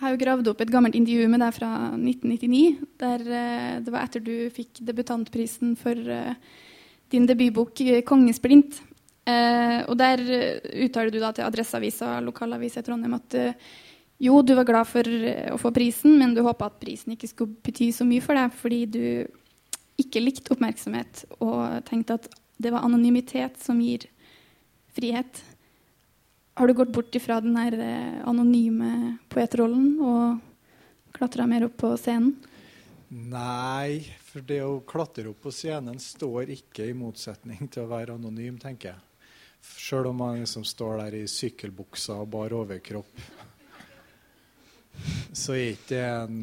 Jeg har jo gravd opp et gammelt intervju med deg fra 1999. Der eh, det var etter du fikk debutantprisen for eh, din debutbok eh, 'Kongesplint'. Og der uttaler du da til Adresseavisa, lokalavisa i Trondheim, at jo, du var glad for å få prisen, men du håpa at prisen ikke skulle bety så mye for deg, fordi du ikke likte oppmerksomhet og tenkte at det var anonymitet som gir frihet. Har du gått bort ifra den her eh, anonyme poetrollen og klatra mer opp på scenen? Nei, for det å klatre opp på scenen står ikke i motsetning til å være anonym, tenker jeg. Sjøl om man liksom står der i sykkelbuksa og bar overkropp, så er ikke det en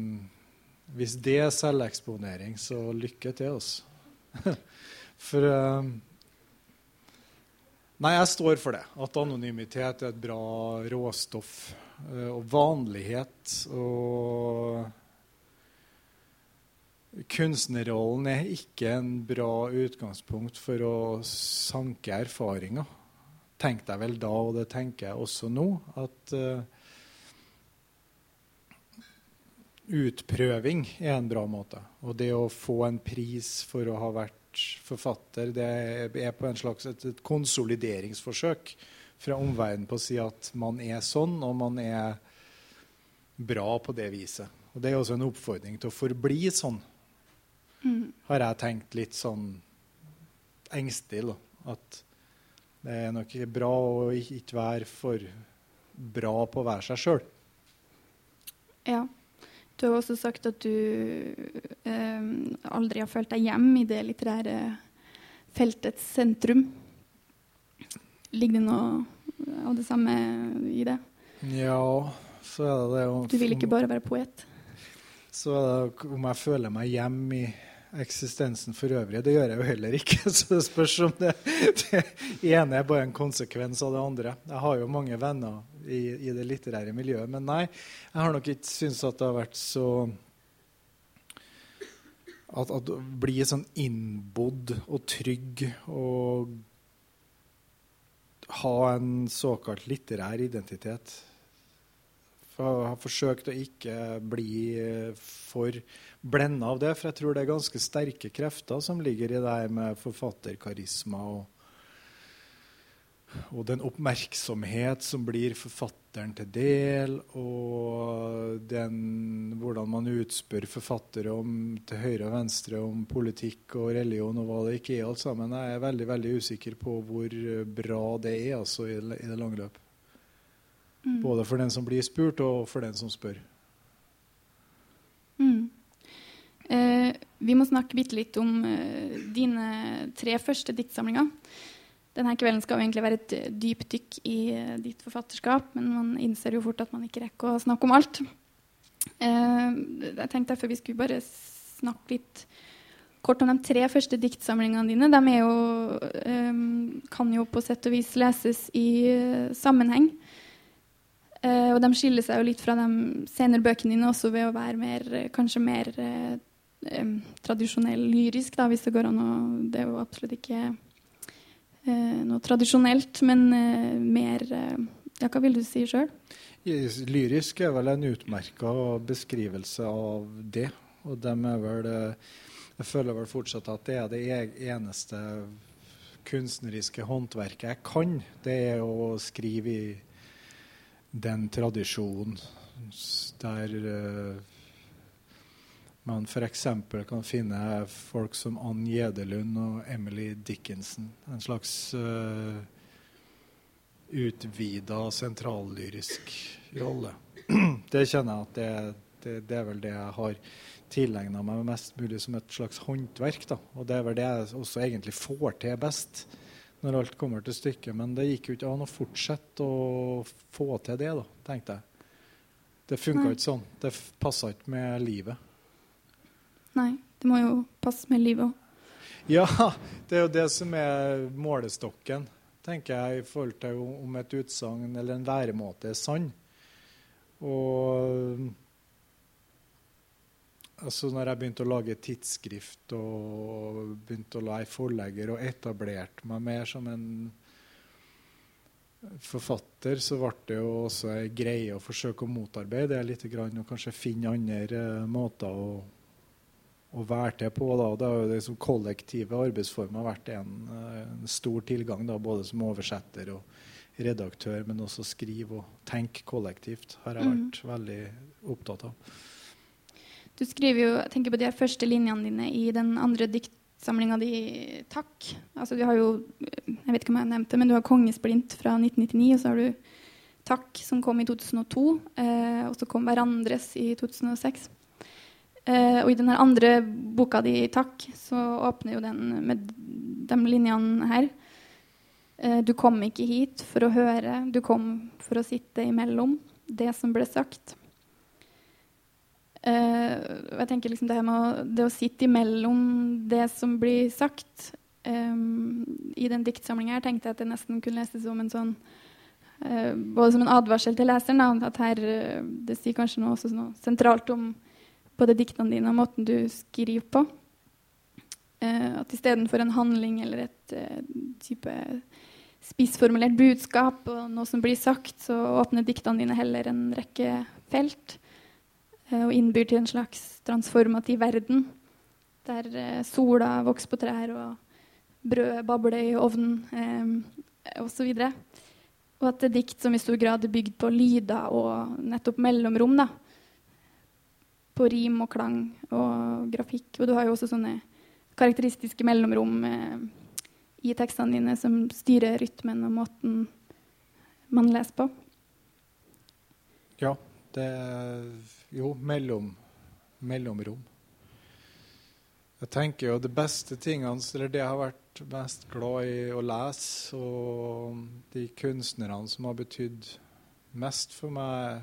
Hvis det er selveksponering, så lykke til oss. For eh, Nei, jeg står for det. At anonymitet er et bra råstoff. eh, Og vanlighet og Kunstnerrollen er ikke en bra utgangspunkt for å sanke erfaringer. Tenkte jeg vel da, og det tenker jeg også nå, at eh, utprøving er en bra måte. Og det å få en pris for å ha vært forfatter, det er på en slags et, et konsolideringsforsøk fra omverdenen på å si at man er sånn, og man er bra på det viset. Og det er også en oppfordring til å forbli sånn, har jeg tenkt litt sånn engstelig. At det er nok bra å ikke være for bra på å være seg sjøl. Ja. Du har også sagt at du eh, aldri har følt deg hjem i det litterære feltets sentrum. Ligger det noe av det samme i det? Ja, så er det det Du vil ikke bare være poet? Så er det om jeg føler meg hjemme i eksistensen for øvrig. Det gjør jeg jo heller ikke. Så det spørs om det, det ene er bare en konsekvens av det andre. Jeg har jo mange venner i, i det litterære miljøet, men nei, jeg har nok ikke syntes at det har vært så at, at bli sånn innbodd og trygg og ha en såkalt litterær identitet. For jeg har forsøkt å ikke bli eh, for blenda av det, for jeg tror det er ganske sterke krefter som ligger i det her med forfatterkarisma og, og den oppmerksomhet som blir forfatteren til del, og den, hvordan man utspør forfattere om, til høyre og venstre om politikk og religion og hva det ikke er alt sammen. Jeg er veldig veldig usikker på hvor bra det er altså, i, det- lange løp. Mm. Både for den som blir spurt, og for den som spør. Mm. Eh, vi må snakke bitte litt om eh, dine tre første diktsamlinger. Denne kvelden skal jo egentlig være et dypt dypdykk i eh, ditt forfatterskap, men man innser jo fort at man ikke rekker å snakke om alt. Eh, jeg tenkte derfor vi skulle bare snakke litt kort om de tre første diktsamlingene dine. De er jo, eh, kan jo på sett og vis leses i eh, sammenheng. Eh, og de skiller seg jo litt fra de senere bøkene dine også ved å være mer, eh, kanskje mer em, tradisjonell lyrisk, da, hvis det går an å Det er jo absolutt ikke eh, noe tradisjonelt, men mer Ja, hva vil du si sjøl? Lyrisk er vel en utmerka beskrivelse av det. Og dem er vel Jeg føler vel fortsatt at det er det e- eneste kunstneriske håndverket jeg kan. Det er å skrive i den tradisjonen der eh, man f.eks. kan finne folk som Ann Gjedelund og Emily Dickinson. En slags uh, utvida sentrallyrisk rolle. Det kjenner jeg at det, det, det er vel det jeg har tilegna meg mest mulig som et slags håndverk. Da. Og det er vel det jeg også egentlig får til best når alt kommer til stykket. Men det gikk jo ikke an å fortsette å få til det, da, tenkte jeg. Det funka ikke sånn. Det passa ikke med livet. Nei, det må jo passe med livet òg. Ja, det er jo det som er målestokken, tenker jeg, i forhold til om et utsagn eller en væremåte er sann. Og altså når jeg begynte å lage tidsskrift og begynte å være forlegger og etablerte meg mer som en forfatter så ble det jo også ei greie å forsøke å motarbeide det litt og kanskje finne andre uh, måter å, å, være til på. Da. Det har jo liksom kollektive arbeidsformer vært en, uh, en stor tilgang, da, både som oversetter og redaktør, men også skrive og tenke kollektivt har jeg mm. vært mm. veldig opptatt av. Du skriver jo, jeg tenker på de første linjene dine i den andre diktsamlinga di Takk. Altså, du har jo Jeg vet ikke om jeg nevnte men du har Kongesplint fra 1999, og så har du Takk, som kom i 2002. Eh, og så kom Hverandres i 2006. Eh, og i den andre boka di, Takk, så åpner jo den med de linjene her. Eh, du kom ikke hit for å høre, du kom for å sitte imellom det som ble sagt. Uh, jeg tenker liksom det, å, det å sitte imellom det som blir sagt um, I den diktsamlinga her tenkte jeg at det nesten kunne leses som en sånn uh, Både som en advarsel til leseren. Da, at her, uh, Det sier kanskje noe, noe sentralt om både diktene dine og måten du skriver på. at istedenfor en handling eller et type spissformulert budskap og noe som blir sagt, så åpner diktene dine heller en rekke felt. Eh, og innbyr til en slags transformativ verden der eh, sola vokser på trær, og brødet babler i ovnen eh, osv. Og, og at det er dikt som i stor grad er bygd på lyder og nettopp mellomrom. da, På rim og klang og grafikk. Og du har jo også sånne karakteristiske mellomrom eh, i tekstene dine som styrer rytmen og måten man leser på. Ja, det Jo, mellom, mellomrom. Jeg tenker jo det beste tingene, eller det jeg har vært mest glad i å lese, og de kunstnerne som har betydd mest for meg,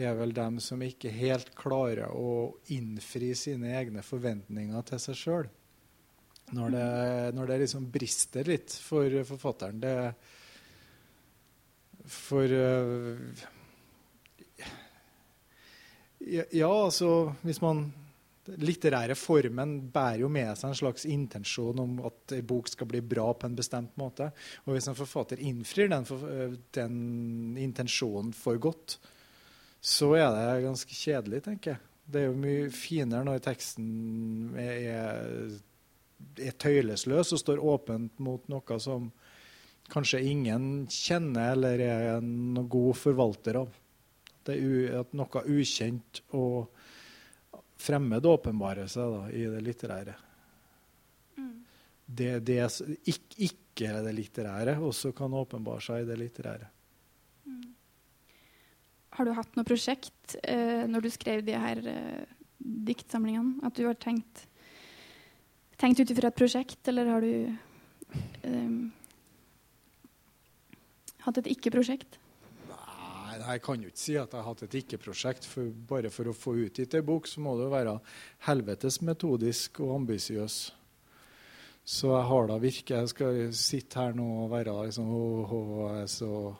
er vel dem som ikke helt klarer å innfri sine egne forventninger til seg sjøl. Når, når, det liksom brister litt for forfatteren. Det, for uh, ja, altså hvis man litterære formen bærer jo med seg en slags intensjon om at en bok skal bli bra på en bestemt måte. Og hvis en forfatter innfrir den, øh, den intensjonen for godt, så er det ganske kjedelig, tenker jeg. Det er jo mye finere når teksten er, er tøylesløs og står åpent mot noe som kanskje ingen kjenner eller er en god forvalter av at noe ukjent og fremmed åpenbarer seg da, i det litterære. Mm. Det, det ikke, ikke det litterære også kan åpenbare seg i det litterære. Mm. Har du hatt noe prosjekt eh, når du skrev de her eh, diktsamlingene? At du har tenkt, tenkt ut ifra et prosjekt, eller har du eh, hatt et ikke-prosjekt? Jeg kan jo ikke si at jeg har hatt et ikke-prosjekt. For bare for å få utgitt ei bok, så må du være helvetes metodisk og ambisiøs. Så jeg har da virket Jeg skal sitte her nå og være liksom, oh, oh, så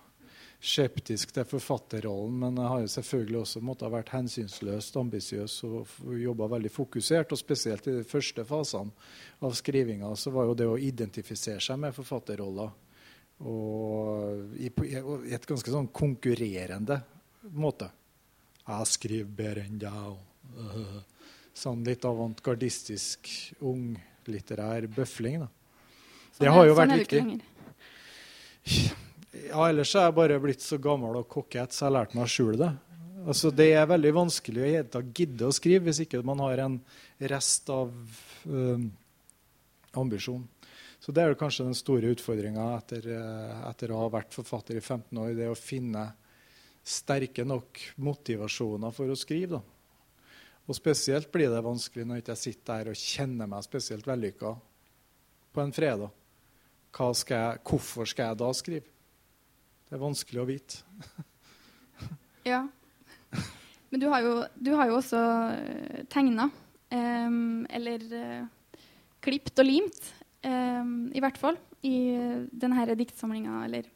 skeptisk til forfatterrollen, men jeg har jo selvfølgelig også måttet ha vært hensynsløst ambisiøs og jobba veldig fokusert. Og spesielt i de første fasene av skrivinga så var jo det å identifisere seg med forfatterroller og i, et ganske sånn konkurrerende måte. Jeg skriver bedre enn deg. Sånn litt avantgardistisk, unglitterær bøfling. Da. Sånn det har jo vært viktig. Ja, ellers er jeg bare blitt så gammel og kokett, så jeg har lært meg å skjule det. Altså, det er veldig vanskelig å gidde å skrive hvis ikke man har en rest av øh, ambisjon. Så det er kanskje den store utfordringa etter, eh, etter, å ha vært forfatter i 15 år. Det å finne sterke nok motivasjoner for å skrive. Da. Og spesielt blir det vanskelig når jeg ikke sitter der og kjenner meg spesielt vellykka på en fredag. Skal jeg, hvorfor skal jeg da skrive? Det er vanskelig å vite. ja. Men du har jo, du har jo også eh, tegna. Um, eller uh, klipt og limt. Um, I hvert fall i denne diktsamlinga, eller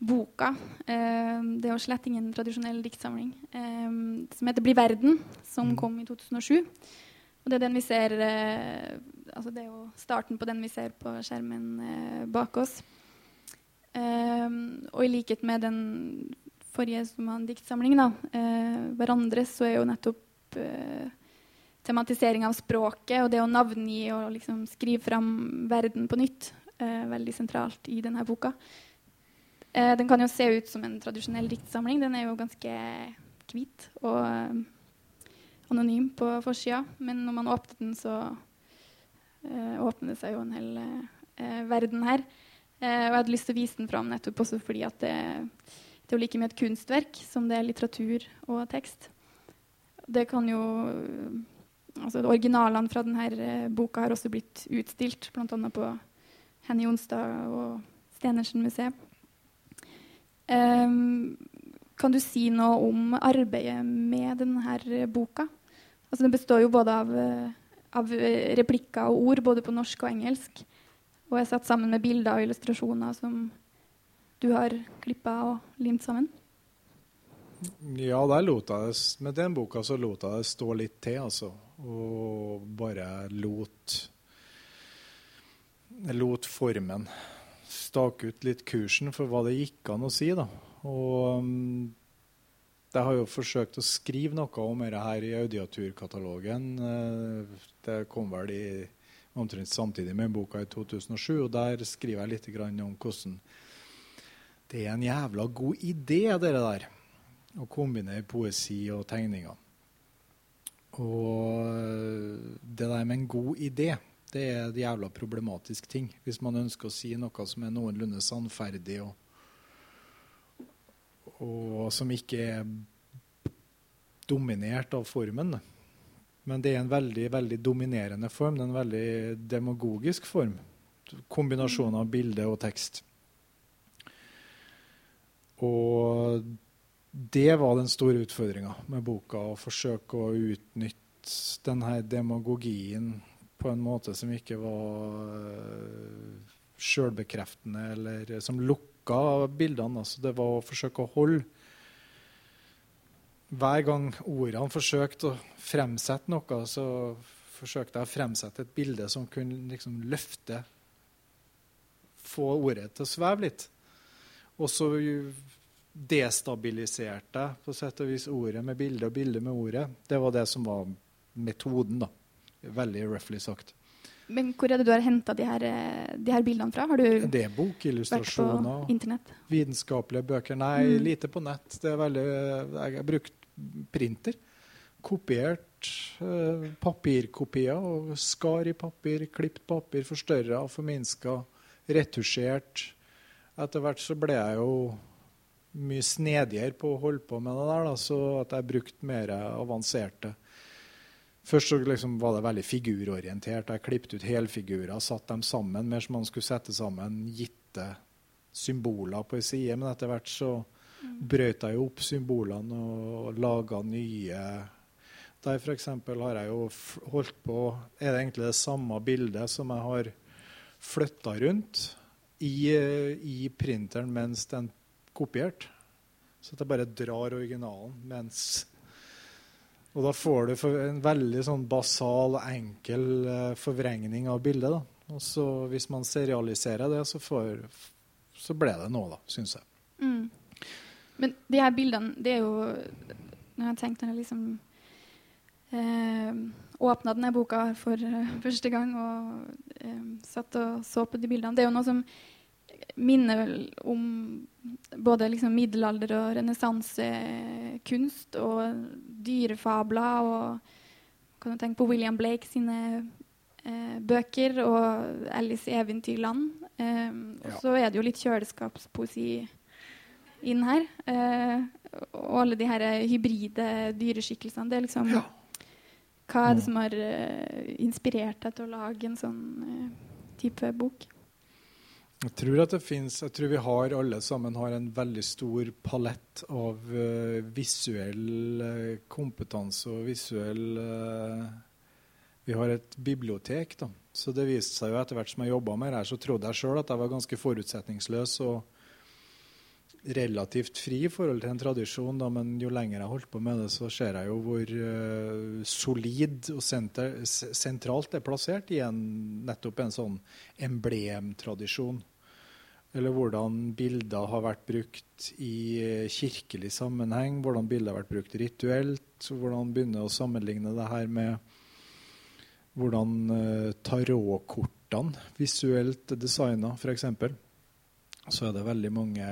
boka. Um, det er jo slett ingen tradisjonell diktsamling. Um, som heter 'Bli verden', som mm. kom i 2007. Og det er den vi ser uh, altså Det er jo starten på den vi ser på skjermen uh, bak oss. Og i likhet med den forrige som var en diktsamling, da, uh, 'Hverandre', så er jo nettopp tematisering av språket og det å navngi og liksom skrive fram verden på nytt eh, veldig sentralt i denne boka. den kan jo se ut som en tradisjonell diktsamling. Den er jo ganske hvit og anonym på forsida. Men når man åpner den, så åpner det seg jo en hel verden her. Eh, og jeg hadde lyst til å vise den fram nettopp også fordi at det, det er like mye et kunstverk som det er litteratur og tekst. Det kan jo altså Originalene fra denne eh, boka har også blitt utstilt, bl.a. på Henny Jonstad og Stenersen-museet. Um, kan du si noe om arbeidet med denne boka? Altså, den består jo både av, eh, av replikker og ord, både på norsk og engelsk. Og er satt sammen med bilder og illustrasjoner som du har klippa og limt sammen? Ja, der lot jeg med den boka så lot jeg det stå litt til, altså. Og bare lot lot formen stake ut litt kursen for hva det gikk an å si, da. Og um, jeg har jo forsøkt å skrive noe om dette her i audiaturkatalogen. Eh, det kom vel i omtrent samtidig med boka i 2007. og Der skriver jeg litt om hvordan det er en jævla god idé, det der. Å kombinere poesi og tegninger. Og det der med en god idé, det er en jævla problematisk ting. Hvis man ønsker å si noe som er noenlunde sannferdig, og, og som ikke er dominert av formen. Men det er en veldig, veldig dominerende form. Det er en veldig demagogisk form. Kombinasjon av bilde og tekst. Og det var den store utfordringa med boka. Å forsøke å utnytte denne demagogien på en måte som ikke var uh, sjølbekreftende, eller som lukka bildene. Altså det var å forsøke å holde hver gang ordene forsøkte å fremsette noe, så forsøkte jeg å fremsette et bilde som kunne liksom løfte Få ordet til å sveve litt. Og så destabiliserte på sett og vis ordet med bildet og bildet med ordet. Det var det som var metoden, da. Veldig roughly sagt. Men hvor er det du har henta de, de, her bildene fra? Har du det er bokillustrasjoner. Vært på internett? Vitenskapelige bøker. Nei, mm. lite på nett. Det er veldig, jeg har brukt printer. Kopiert eh, papirkopier og skar i papir, klipt papir, forstørra, forminska, retusjert. Etter hvert så ble jeg jo mye snedigere på å holde på med det der, da, så at jeg brukte mer avanserte Først så liksom var det veldig figurorientert. Jeg klippet ut helfigurer, satt dem sammen mer som man skulle sette sammen gitte symboler på en side. Men etter hvert så brøt jeg jo opp symbolene og laga nye. Der f.eks. har jeg jo holdt på Er det egentlig det samme bildet som jeg har flytta rundt i, i printeren mens den kopiert? Så at jeg bare drar originalen mens Og da får du en veldig sånn basal, enkel uh, forvrengning av bildet. da. Og så hvis man serialiserer det, så, får, så ble det noe, da, syns jeg. Mm. Men de her bildene, det er jo Når jeg tenkte når jeg liksom eh, åpna denne boka for uh, første gang og eh, satt og så på de bildene Det er jo noe som minner vel om både liksom middelalder- og renessansekunst og dyrefabler. Og kan du tenke på William Blake sine eh, bøker og Alice i Eventyrland. Eh, og så er det jo litt kjøleskapspoesi inn her. Eh, og alle de her hybride dyreskikkelsene. Det er liksom ja. Hva er det mm. som har uh, inspirert deg til å lage en sånn uh, type bok? Jeg tror at det finnes, jeg tror vi har alle sammen har en veldig stor palett av uh, visuell kompetanse og visuell Vi har et bibliotek, da. Så det viste seg jo etter hvert som jeg jobba med det her, så trodde jeg sjøl at jeg var ganske forutsetningsløs. og relativt fri i forhold til en tradisjon, da, men jo lenger jeg har holdt på med det, så ser jeg jo hvor uh, solid og senter, sentralt det er plassert i en, nettopp en sånn emblemtradisjon. Eller hvordan bilder har vært brukt i eh, kirkelig sammenheng, hvordan bilder har vært brukt rituelt. Hvordan begynne å sammenligne det her med hvordan uh, tarotkortene visuelt er designa, f.eks. Så er det veldig mange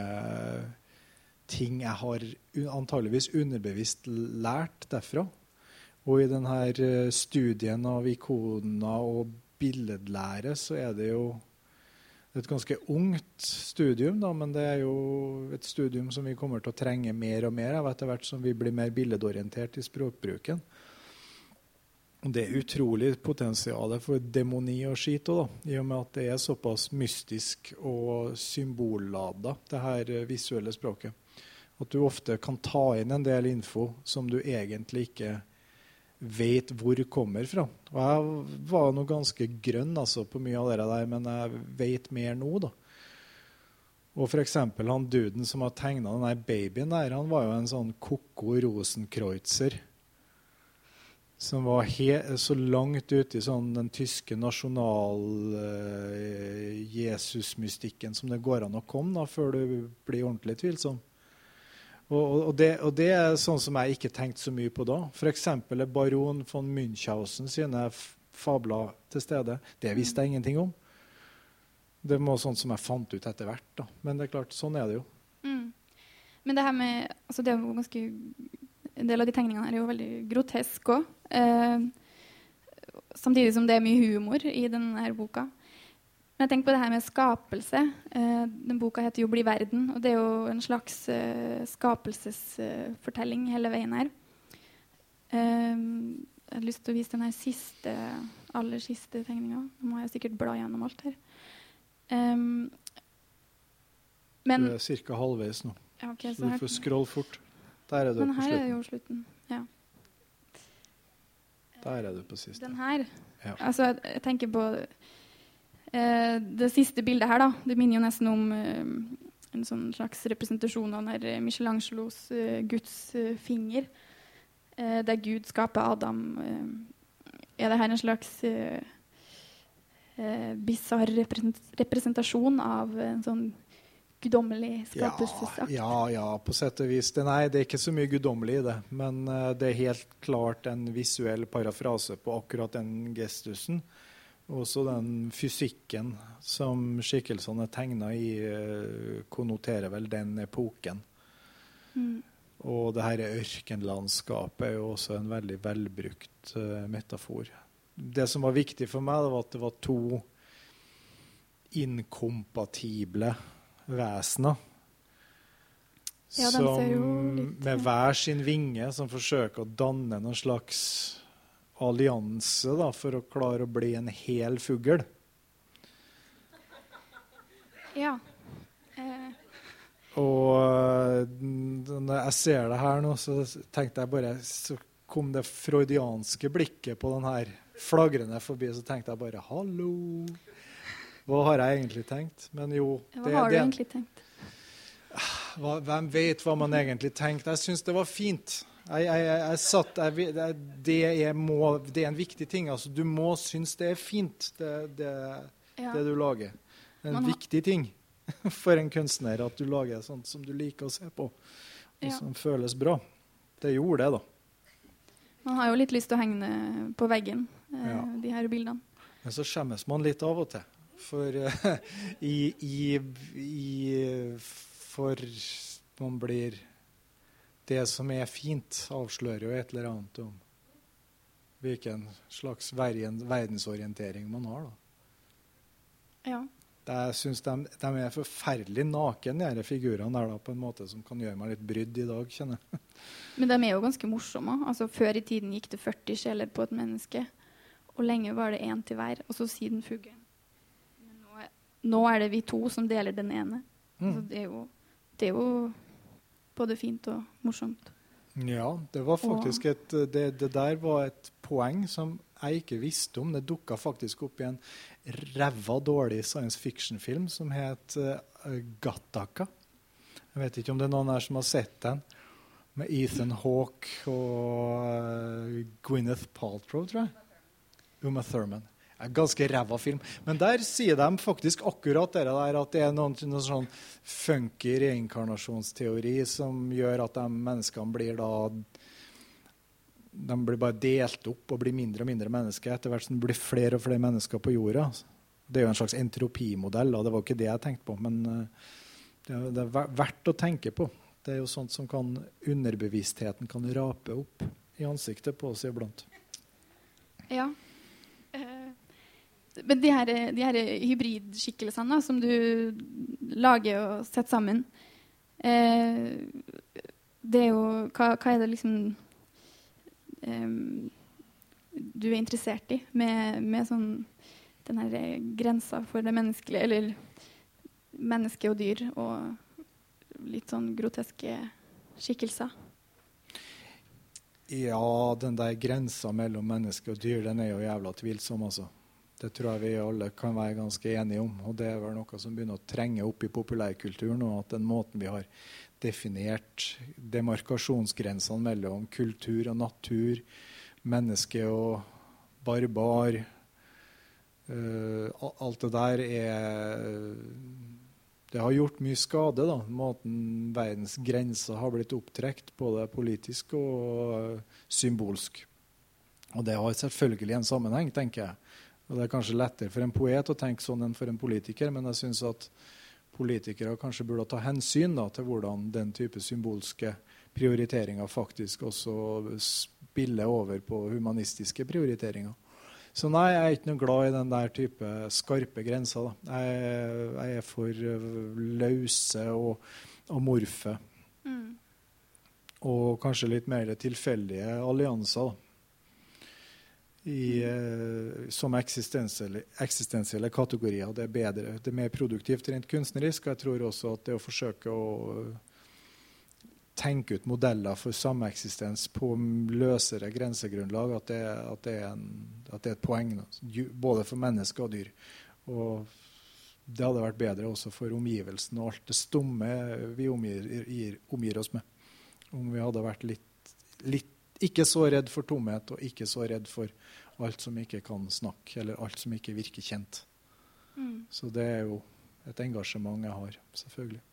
ting jeg har antageligvis underbevisst lært derfra. Og i denne eh, studien av ikoner og billedlære så er det jo et ganske ungt studium, da, men det er jo et studium som vi kommer til å trenge mer og mer av etter hvert som vi blir mer billedorientert i språkbruken. Det er utrolig potensial for demoni og skit òg, i og med at det er såpass mystisk og symbollada, det her visuelle språket. At du ofte kan ta inn en del info som du egentlig ikke vet hvor kommer fra. Og jeg var nå ganske grønn altså, på mye av det der, men jeg vet mer nå, da. Og f.eks. han duden som har tegna den babyen der, han var jo en sånn ko-ko rosenkreutzer. Som var så langt ute i sånn, den tyske nasjonal-Jesusmystikken uh, som det går an å komme da, før du blir ordentlig tvilsom. Og, og, det, og, det, er sånn som jeg ikke tenkte så mye på da. F.eks. baron von Münchhausen sine fabler til stede. Det visste jeg ingenting om. Det var sånn som jeg fant ut etter hvert. da. Men det er klart, sånn er det jo. Mm. Men det her med altså det er jo ganske, En del av de tegningene er jo veldig groteske òg. Eh, samtidig som det er mye humor i denne boka. Men jeg tenker på det her med skapelse. Eh, den boka heter jo 'Bli verden', og det er jo en slags eh, skapelsesfortelling hele veien her. Eh, jeg har lyst til å vise den her siste, aller siste tegninga. Nå må jeg sikkert bla gjennom alt her. Um, men, du er ca. halvveis nå, ja, okay, så, så du får scrolle fort. Der er du men på slutten. her er jo slutten. Ja. Der er du på siste. Den her. Ja. Altså, jeg, jeg tenker på Eh, det siste bildet her da, det minner jo nesten om eh, en sånn slags representasjon av der Michelangelos uh, Guds uh, finger, uh, der Gud skaper Adam. er det her en slags uh, bisarr representasjon av en sånn guddommelig skapelsesakt? Ja, ja, ja, på sett og vis. Det, nei, det er ikke så mye guddommelig i det. Men det er helt klart en visuell parafrase på akkurat den gestusen. Også den fysikken som skikkelsene er tegna i, eh, konnoterer vel den epoken. Mm. Og det her ørkenlandskapet er jo også en veldig velbrukt uh, metafor. Det som var viktig for meg, var at det var to inkompatible vesener. Ja, som med hver sin vinge som forsøker å danne noen slags allianse da, for å klare å bli en hel fugl. Ja. Eh. Og eh, når jeg ser det her nå, så tenkte jeg bare Så kom det freudianske blikket på den her flagrende forbi, så tenkte jeg bare Hallo! Hva har jeg egentlig tenkt? Men jo Hva har du det, egentlig tenkt? Hva, hvem vet hva man egentlig tenkte? Jeg syns det var fint. Jeg, jeg, jeg, satt, det, er må, det, er en viktig ting. Altså, du må synes det er fint, det, det, ja. det du lager. Det er en Man viktig ting for en kunstner at du lager sånt som du liker å se på, og ja. som føles bra. Det gjorde det, da. Man har jo litt lyst til å henge på veggen, eh, ja. de her bildene. Men så skjemmes man litt av og til. For uh, i, i, i For man blir det som er fint, avslører jo et eller annet om hvilken slags verdensorientering man har. Da. Ja. Jeg syns de, de, er forferdelig nakne, de figurene der, da, på en måte som kan gjøre meg litt brydd i dag. kjenner jeg. Men de er jo ganske morsomme. Altså, før i tiden gikk det 40 sjeler på et menneske. Og lenge var det én til hver. Og så siden fuglen. Nå er, det vi to som deler den ene. Mm. Altså, det, er jo, det er jo både fint og morsomt. Ja, det var faktisk et, det, det, der var et poeng som jeg ikke visste om. Det dukka faktisk opp i en ræva dårlig science fiction-film som het uh, Gattaka. Jeg vet ikke om det er noen her som har sett den. Med Ethan Hawke og uh, Gwyneth Paltrow, tror jeg. Uma Thurman. En ganske ræva film. Men der sier de faktisk akkurat det der at det er noen, noen sånn funky reinkarnasjonsteori som gjør at de menneskene blir da de blir bare delt opp og blir mindre og mindre mennesker etter hvert som det blir flere og flere mennesker på jorda. Det er jo en slags entropimodell, og det var ikke det jeg tenkte på. Men eh, det er verdt å tenke på. Det er jo sånt som kan underbevisstheten kan rape opp i ansiktet på oss iblant. Ja. Men de her, de her hybridskikkelsene som du lager og setter sammen, eh, det er jo hva, hva er det liksom eh, du er interessert i med, med sånn den her grensa for det menneskelige, eller menneske og dyr, og litt sånn groteske skikkelser? Ja, den der grensa mellom menneske og dyr, den er jo jævla tvilsom, altså. Det tror jeg vi alle kan være ganske enige om. Og det er vel noe som begynner å trenge opp i populærkulturen. Og at den måten vi har definert demarkasjonsgrensene mellom kultur og natur, menneske og barbar uh, Alt det der er det har gjort mye skade, da, måten verdens grenser har blitt opptrekt, både politisk og symbolsk. Og det har selvfølgelig en sammenheng, tenker jeg. Og Det er kanskje lettere for en poet å tenke sånn enn for en politiker, men jeg syns at politikere kanskje burde ta hensyn da, til hvordan den type symbolske prioriteringer faktisk også spiller over på humanistiske prioriteringer. Så nei, jeg er ikke noe glad i den der type skarpe grenser. Jeg, jeg, er for øh, løse og amorfe. Mm. Og kanskje litt mer tilfeldige allianser. Da i, uh, som eksistensielle, eksistensielle, kategorier. Det er bedre. Det er mer produktivt rent kunstnerisk. Og jeg tror også at det å forsøke å tenke ut modeller for sameksistens på løsere grensegrunnlag, at det, at det, er, en, at det er, et poeng. Både for mennesker og dyr. Og det hadde vært bedre også for omgivelsen og alt det stumme vi omgir, omgir oss med. Om vi hadde vært litt, litt ikke så redd for tomhet og ikke så redd for alt som ikke kan snakke, eller alt som ikke virker kjent. Mm. Så det er jo et engasjement jeg har, selvfølgelig.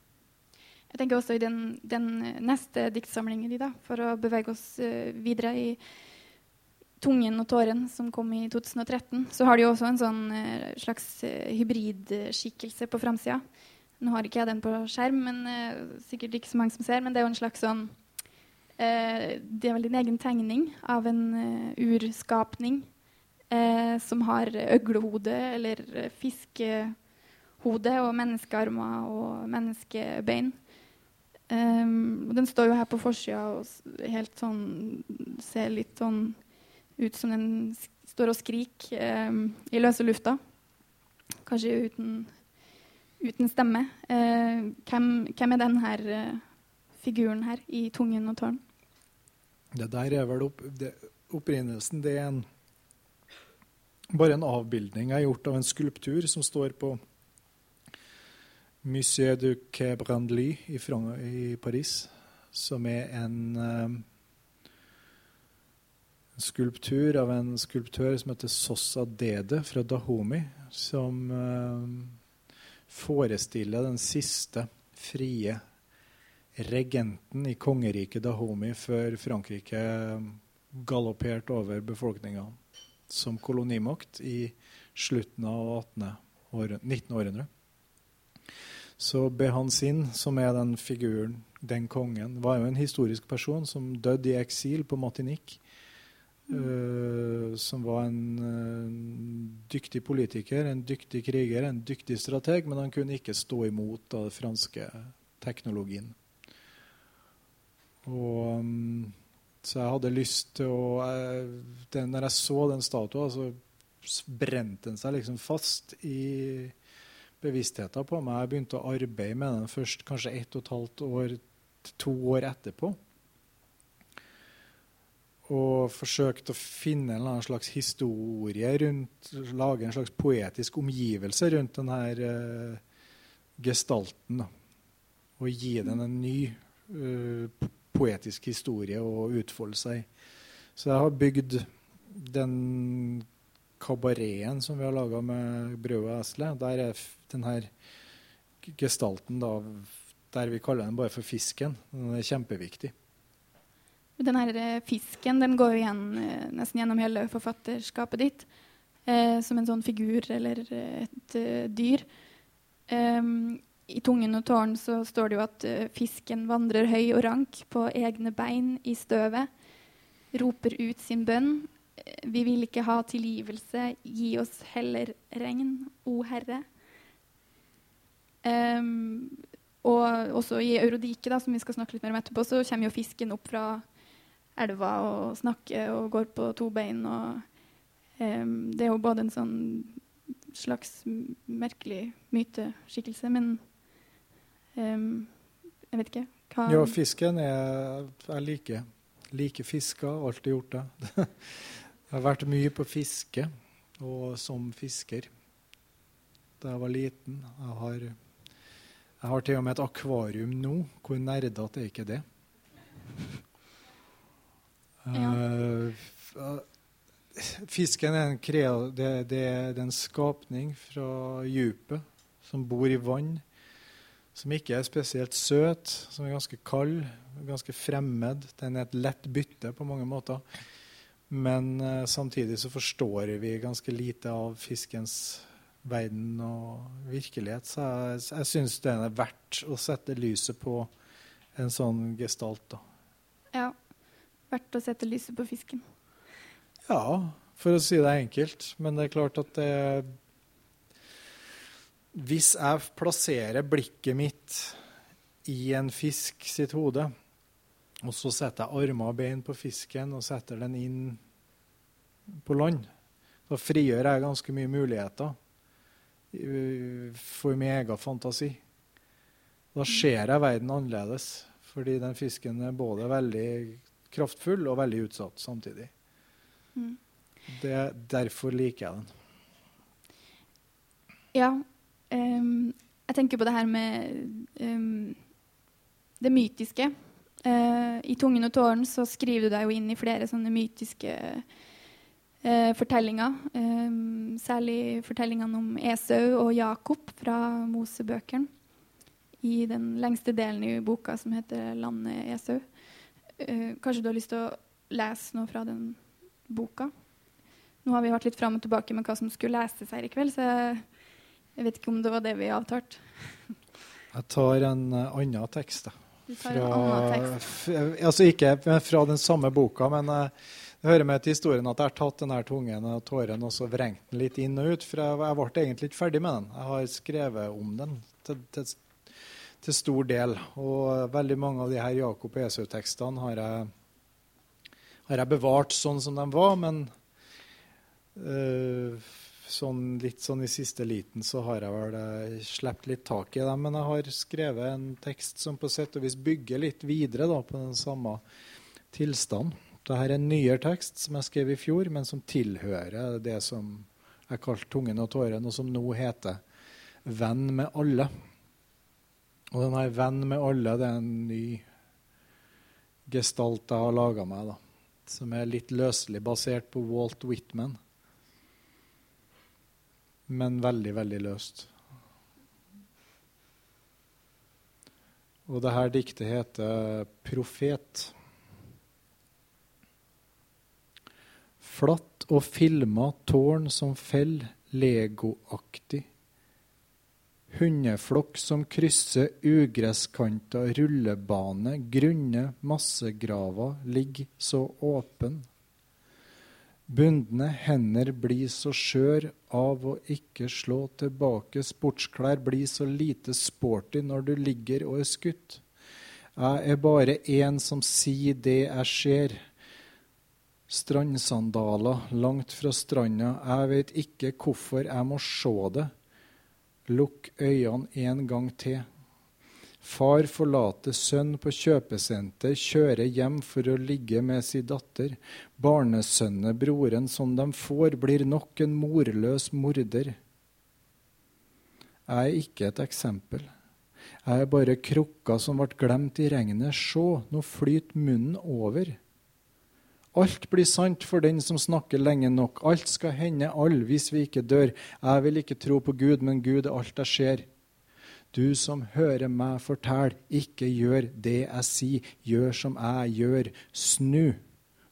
Jeg tenker også i den, den neste diktsamlingen din, for å bevege oss uh, videre i 'Tungen og tåren', som kom i 2013, så har de også en sånn uh, slags uh, hybridskikkelse på framsida. Nå har ikke jeg den på skjerm, men sikkert ikke så mange som ser, men det er jo en slags sånn det er vel din egen tegning av en uh, urskapning eh, som har øglehode eller fiskehode og menneskearmer og menneskebein. Um, den står jo her på forsida og helt sånn ser litt sånn ut som den står og skriker um, i løse lufta. Kanskje uten, uten stemme. Uh, hvem, hvem, er den her uh, figuren her i Tungen og tårn? Det der er vel opp, det, opprinnelsen Det er en, bare en avbildning jeg har gjort av en skulptur som står på Musée du Quai Brandly i, i, Paris, som er en, um, skulptur av en skulptør som heter Sossa Dede fra Dahomey, som uh, forestiller den siste frie regenten i kongeriket Dahomey før Frankrike galopperte over befolkninga som kolonimakt i slutten av 19. århundre. Så Behansin, som er den figuren, den kongen, var jo en historisk person som døde i eksil på Martinique. Uh, som var en uh, dyktig politiker, en dyktig kriger, en dyktig strateg, men han kunne ikke stå imot den franske teknologien. Og, um, så jeg hadde lyst til å jeg, den, Når jeg så den statuen, så brente den seg liksom fast i bevisstheten på meg. Jeg begynte å arbeide med den først kanskje ett og et halvt år, to år etterpå. Og forsøkte å finne en slags historie rundt Lage en slags poetisk omgivelse rundt denne uh, gestalten. Da. Og gi den en ny uh, poetisk historie å utfolde seg. Så jeg har bygd den kabareten som vi har laga med Brød og Esle, der er den her gestalten da, der vi kaller den bare for Fisken. Den er kjempeviktig. Den her eh, fisken den går jo igjen eh, nesten gjennom hele forfatterskapet ditt. Eh, som en sånn figur eller et uh, dyr. Um, I 'Tungen og tårn' så står det jo at uh, fisken vandrer høy og rank på egne bein i støvet. Roper ut sin bønn. Vi vil ikke ha tilgivelse, gi oss heller regn, o Herre. Um, og også i Eurodike, da, som vi skal snakke litt mer om etterpå, så kommer jo fisken opp fra elva og snakker og går på to bein. Og, um, det er jo både en sånn slags merkelig myteskikkelse, men um, jeg vet ikke. Hva Ja, fisken er Jeg liker, like fisker, alltid gjort det. jeg har vært mye på fiske og som fisker da jeg var liten. Jeg har jeg har til og med et akvarium nå. Hvor nerdete er ikke det? Ja. Uh, fisken er en, krea, det, det er en skapning fra dypet som bor i vann. Som ikke er spesielt søt, som er ganske kald, ganske fremmed. Den er et lett bytte på mange måter. Men uh, samtidig så forstår vi ganske lite av fiskens verden og virkelighet. Så jeg, jeg syns det er verdt å sette lyset på en sånn gestalt. da. Ja. Verdt å sette lyset på fisken. Ja, for å si det enkelt. Men det er klart at det Hvis jeg plasserer blikket mitt i en fisk sitt hode, og så setter jeg armer og bein på fisken og setter den inn på land, da frigjør jeg ganske mye muligheter for min egen fantasi. Da ser jeg verden annerledes, fordi den fisken er både veldig kraftfull og veldig utsatt samtidig. Mm. Det, derfor liker jeg den. Ja. Um, jeg tenker på det her med um, det mytiske. Uh, I 'Tungen og tåren' så skriver du deg jo inn i flere sånne mytiske uh, fortellinger. Um, særlig fortellingene om Esau og Jakob fra Mosebøkene. I den lengste delen i boka som heter 'Landet Esau'. Uh, kanskje du har lyst til å lese noe fra den boka? Nå har vi vært litt fram og tilbake med hva som skulle leses her i kveld, så jeg, jeg vet ikke om det var det vi avtalte. Jeg tar en uh, annen tekst, da. Fra, altså ikke fra den samme boka, men uh, det hører med til historien at jeg har tatt denne tungen og tåren og så vrengt den litt inn og ut. For jeg, jeg ble egentlig ikke ferdig med den. Jeg har skrevet om den til, til, til stor del. Og veldig mange av de her Jakob Esau-tekstene har, har, jeg bevart sånn som de var. Men uh, sånn, litt sånn i siste liten så har jeg vel uh, sluppet litt tak i dem. Men jeg har skrevet en tekst som på sett og vis bygger litt videre da, på den samme tilstanden. Dette er en nyere tekst som jeg skrev i fjor, men som tilhører det som jeg kalte 'Tungen og tåren', og som nå heter 'Venn med alle'. Og denne 'Venn med alle' det er en ny gestalt jeg har laga meg, da, som er litt løselig basert på Walt Whitman. Men veldig, veldig løst. Og det her diktet heter 'Profet'. Flatt og filma tårn som fell, legoaktig. Hundeflokk som krysser ugresskanta rullebane, grunne massegraver ligger så åpen. Bundne hender blir så skjør av å ikke slå tilbake, sportsklær blir så lite sporty når du ligger og er skutt. Jeg er bare en som sier det jeg ser strandsandaler langt fra stranda. Jeg vet ikke hvorfor jeg må se det. Lukk øynene en gang til. Far forlater sønn på kjøpesenter, kjører hjem for å ligge med sin datter. Barnesønnen, broren som de får, blir nok en morløs morder. Jeg er ikke et eksempel. Jeg er bare krukka som ble glemt i regnet. Se, nå flyter munnen over. Alt blir sant for den som snakker lenge nok. Alt skal hende all hvis vi ikke dør. Jeg vil ikke tro på Gud, men Gud er alt jeg ser. Du som hører meg fortelle, ikke gjør det jeg sier, gjør som jeg gjør. Snu.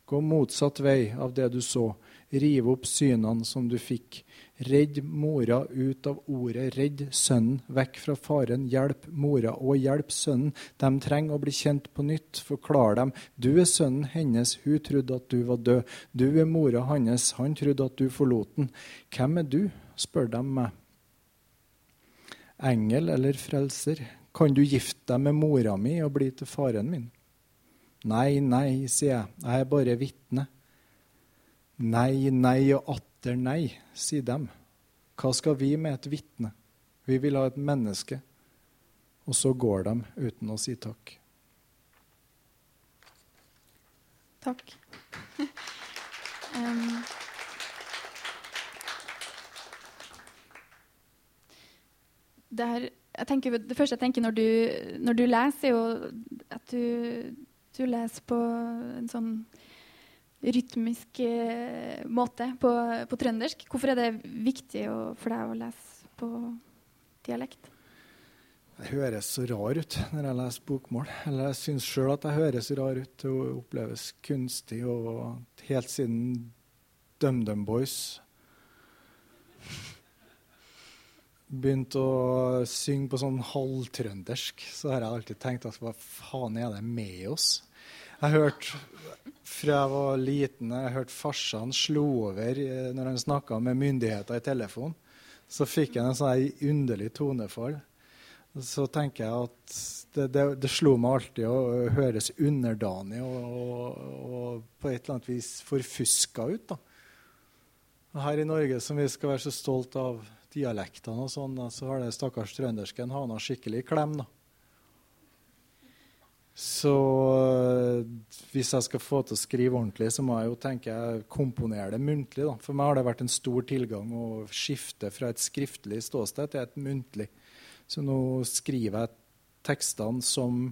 Gå motsatt vei av det du så. Rive opp synene som du fikk. Redd mora ut av ordet. Redd sønnen vekk fra faren. Hjelp mora og hjelp sønnen. De trenger å bli kjent på nytt. Forklar dem. Du er sønnen hennes. Hun trodde at du var død. Du er mora hans. Han trodde at du forlot den. Hvem er du? spør de meg. Engel eller frelser? Kan du gifte deg med mora mi og bli til faren min? Nei, nei, sier jeg. Jeg er bare vitne. Nei, nei og atter nei, sier dem. Hva skal vi med et vitne? Vi vil ha et menneske. Og så går de uten å si takk. Takk. um. Det, her, tenker, det, første jeg tenker når du, når du leser, er jo at du, du leser på en sånn rytmisk eh, måte på, på, trøndersk. Hvorfor er det viktig å, for deg å lese på dialekt? Jeg høres så rar ut når jeg leser bokmål. Eller jeg syns sjøl at jeg høres rar ut. Det oppleves kunstig. Og helt siden DumDum Boys begynte å synge på sånn halvtrøndersk, så har jeg alltid tenkt at hva faen er det med oss? Jeg hørte fra jeg var liten, jeg hørte hørt farsan slo over eh, når han snakka med myndigheter i telefon. Så fikk han en sånn underlig tonefall. Så tenker jeg at det, det, det slo meg alltid å høres underdanig og, og, og, på et eller annet vis forfuska ut. da. Her i Norge, som vi skal være så stolt av dialektene, og sånn, så har det stakkars trøndersken havna skikkelig i klem. da. Så eh, hvis jeg skal få til å skrive ordentlig, så må jeg jo tenke jeg komponere det muntlig. Da. For meg har det vært en stor tilgang å skifte fra et skriftlig ståsted til et muntlig. Så nå skriver jeg tekstene som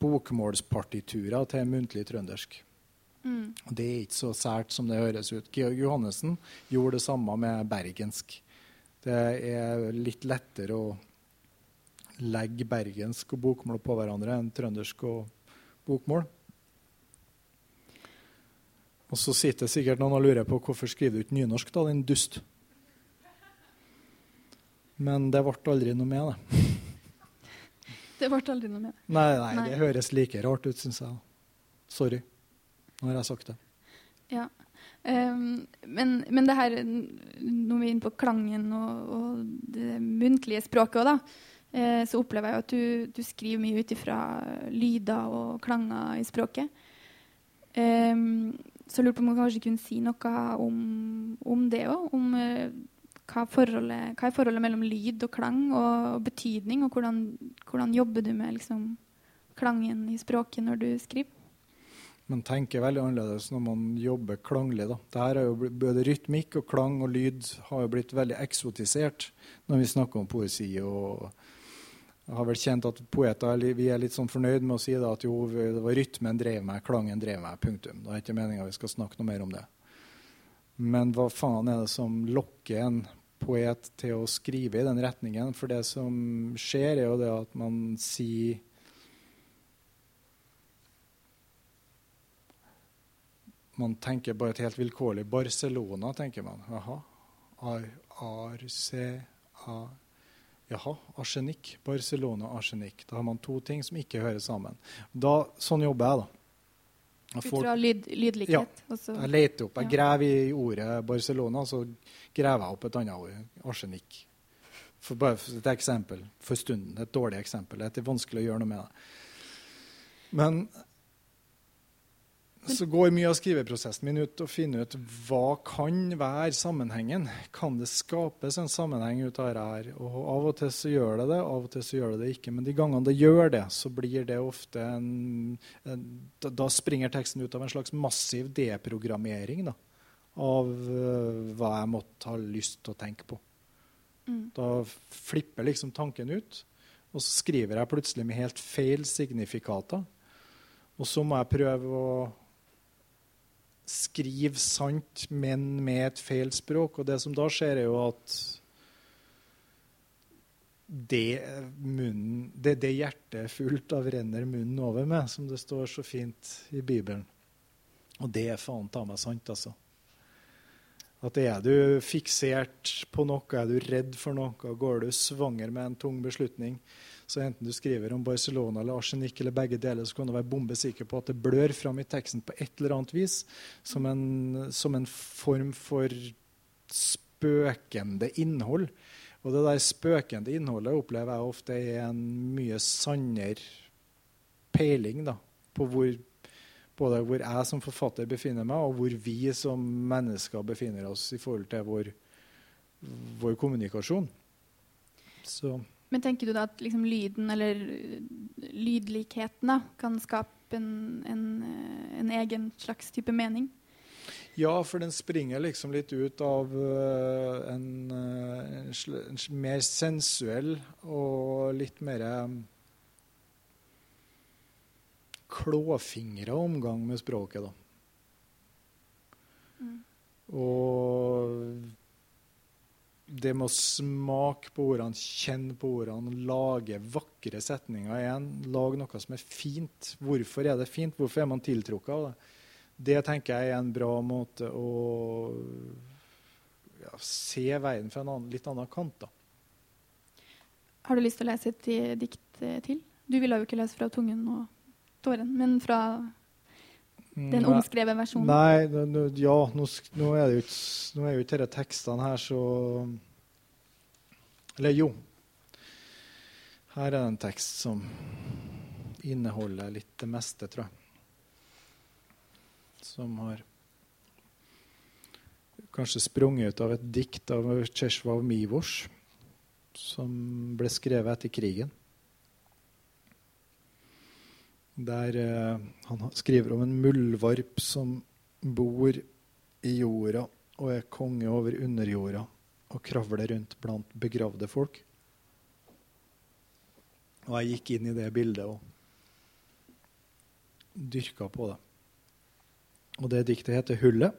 bokmålspartiturer til muntlig trøndersk. Mm. Det er ikke så sært som det høres ut. Georg Johannessen gjorde det samme med bergensk. Det er litt lettere å legge bergensk og bokmål på hverandre enn trøndersk og bokmål. Og så sitter sikkert noen og lurer på hvorfor skriver du ikke nynorsk, da, din dust. Men det ble aldri noe med det. Det ble aldri noe med det? Nei, nei, nei. det høres like rart ut, syns jeg. Sorry. Nå har jeg sagt det. Ja. Um, men, men, det her Nå er vi inne på klangen og, og det muntlige språket òg, da. Eh, så opplever jeg at du, du skriver mye ut ifra lyder og klanger i språket. Um, så lurte på om du kanskje kunne si noe om, om det òg. Om uh, hva, forholdet, hva, er forholdet mellom lyd og klang og, og betydning, og hvordan, hvordan, jobber du med liksom, klangen i språket når du skriver? Man tenker veldig annerledes når man jobber klanglig. Da. Dette er jo Både rytmikk og klang og lyd har jo blitt veldig eksotisert når vi snakker om poesi og jeg har vel kjent at poeter vi er litt sånn fornøyd med å si da, at jo, det var rytmen drev meg, klangen drev meg. Punktum. Det er ikke meninga vi skal snakke noe mer om det. Men hva faen er det som lokker en poet til å skrive i den retningen? For det som skjer, er jo det at man sier Man tenker bare et helt vilkårlig Barcelona, tenker man. Jaha. Ar, ar, Jaha, arsenikk. Barcelona, arsenikk. Da har man to ting som ikke hører sammen. Da, sånn jobber jeg, da. Jeg Ut fra lyd, lydlikhet? Ja. Jeg leter opp. Jeg graver i ordet Barcelona, så graver jeg opp et annet ord. Arsenikk. For bare for et eksempel for stunden. Et dårlig eksempel. Det er vanskelig å gjøre noe med det. Men så går mye av skriveprosessen min ut og finner ut hva kan være sammenhengen. Kan det skapes en sammenheng ut av dette? Og Av og til så gjør det det, av og til så gjør det det ikke. Men de gangene det gjør det, så blir det ofte en, en da, springer teksten ut av en slags massiv deprogrammering da, av uh, hva jeg måtte ha lyst til å tenke på. Mm. Da flipper liksom tanken ut, og så skriver jeg plutselig med helt feil signifikater. Og så må jeg prøve å skriver sant, men med et feil språk. Og det som da skjer, er jo at det, munnen, det, det hjertet er fullt av, renner munnen over med, som det står så fint i Bibelen. Og det er faen ta meg sant, altså. At er du fiksert på noe, er du redd for noe, går du svanger med en tung beslutning, så enten du skriver om Barcelona eller arsenikk eller begge deler, så kan du være bombesikker på at det blør fram i teksten på et eller annet vis, som en, som en form for spøkende innhold. Og det der spøkende innholdet opplever jeg ofte er en mye sannere peiling da, på hvor både hvor jeg som forfatter befinner meg, og hvor vi som mennesker befinner oss i forhold til vår, vår kommunikasjon. Så. Men tenker du da at liksom lyden, eller lydlikheten, da, kan skape en, en, en, egen slags type mening? Ja, for den springer liksom litt ut av uh, en, en, mer sensuell og litt mer klåfingra omgang med språket, da. Mm. Og det med å smake på ordene, kjenne på ordene, lage vakre setninger igjen. Lage noe som er fint. Hvorfor er det fint? Hvorfor er man tiltrukket av det? Det tenker jeg er en bra måte å ja, se verden fra en annen, litt annen kant. da. Har du lyst til å lese et dikt eh, til? Du ville jo ikke lese fra tungen og tåren, men fra den omskrevet versjonen? Nei, nå, ja, nå, nå, er det jo nå er jo ikke disse tekstene her så Eller jo. Her er det en tekst som inneholder litt det meste, tror jeg. Som har kanskje sprunget ut av et dikt av Czesław Mivors, som ble skrevet etter krigen. Der eh, han skriver om en muldvarp som bor i jorda og er konge over underjorda og kravler rundt blant begravde folk. Og jeg gikk inn i det bildet og dyrka på det. Og det diktet heter 'Hullet'.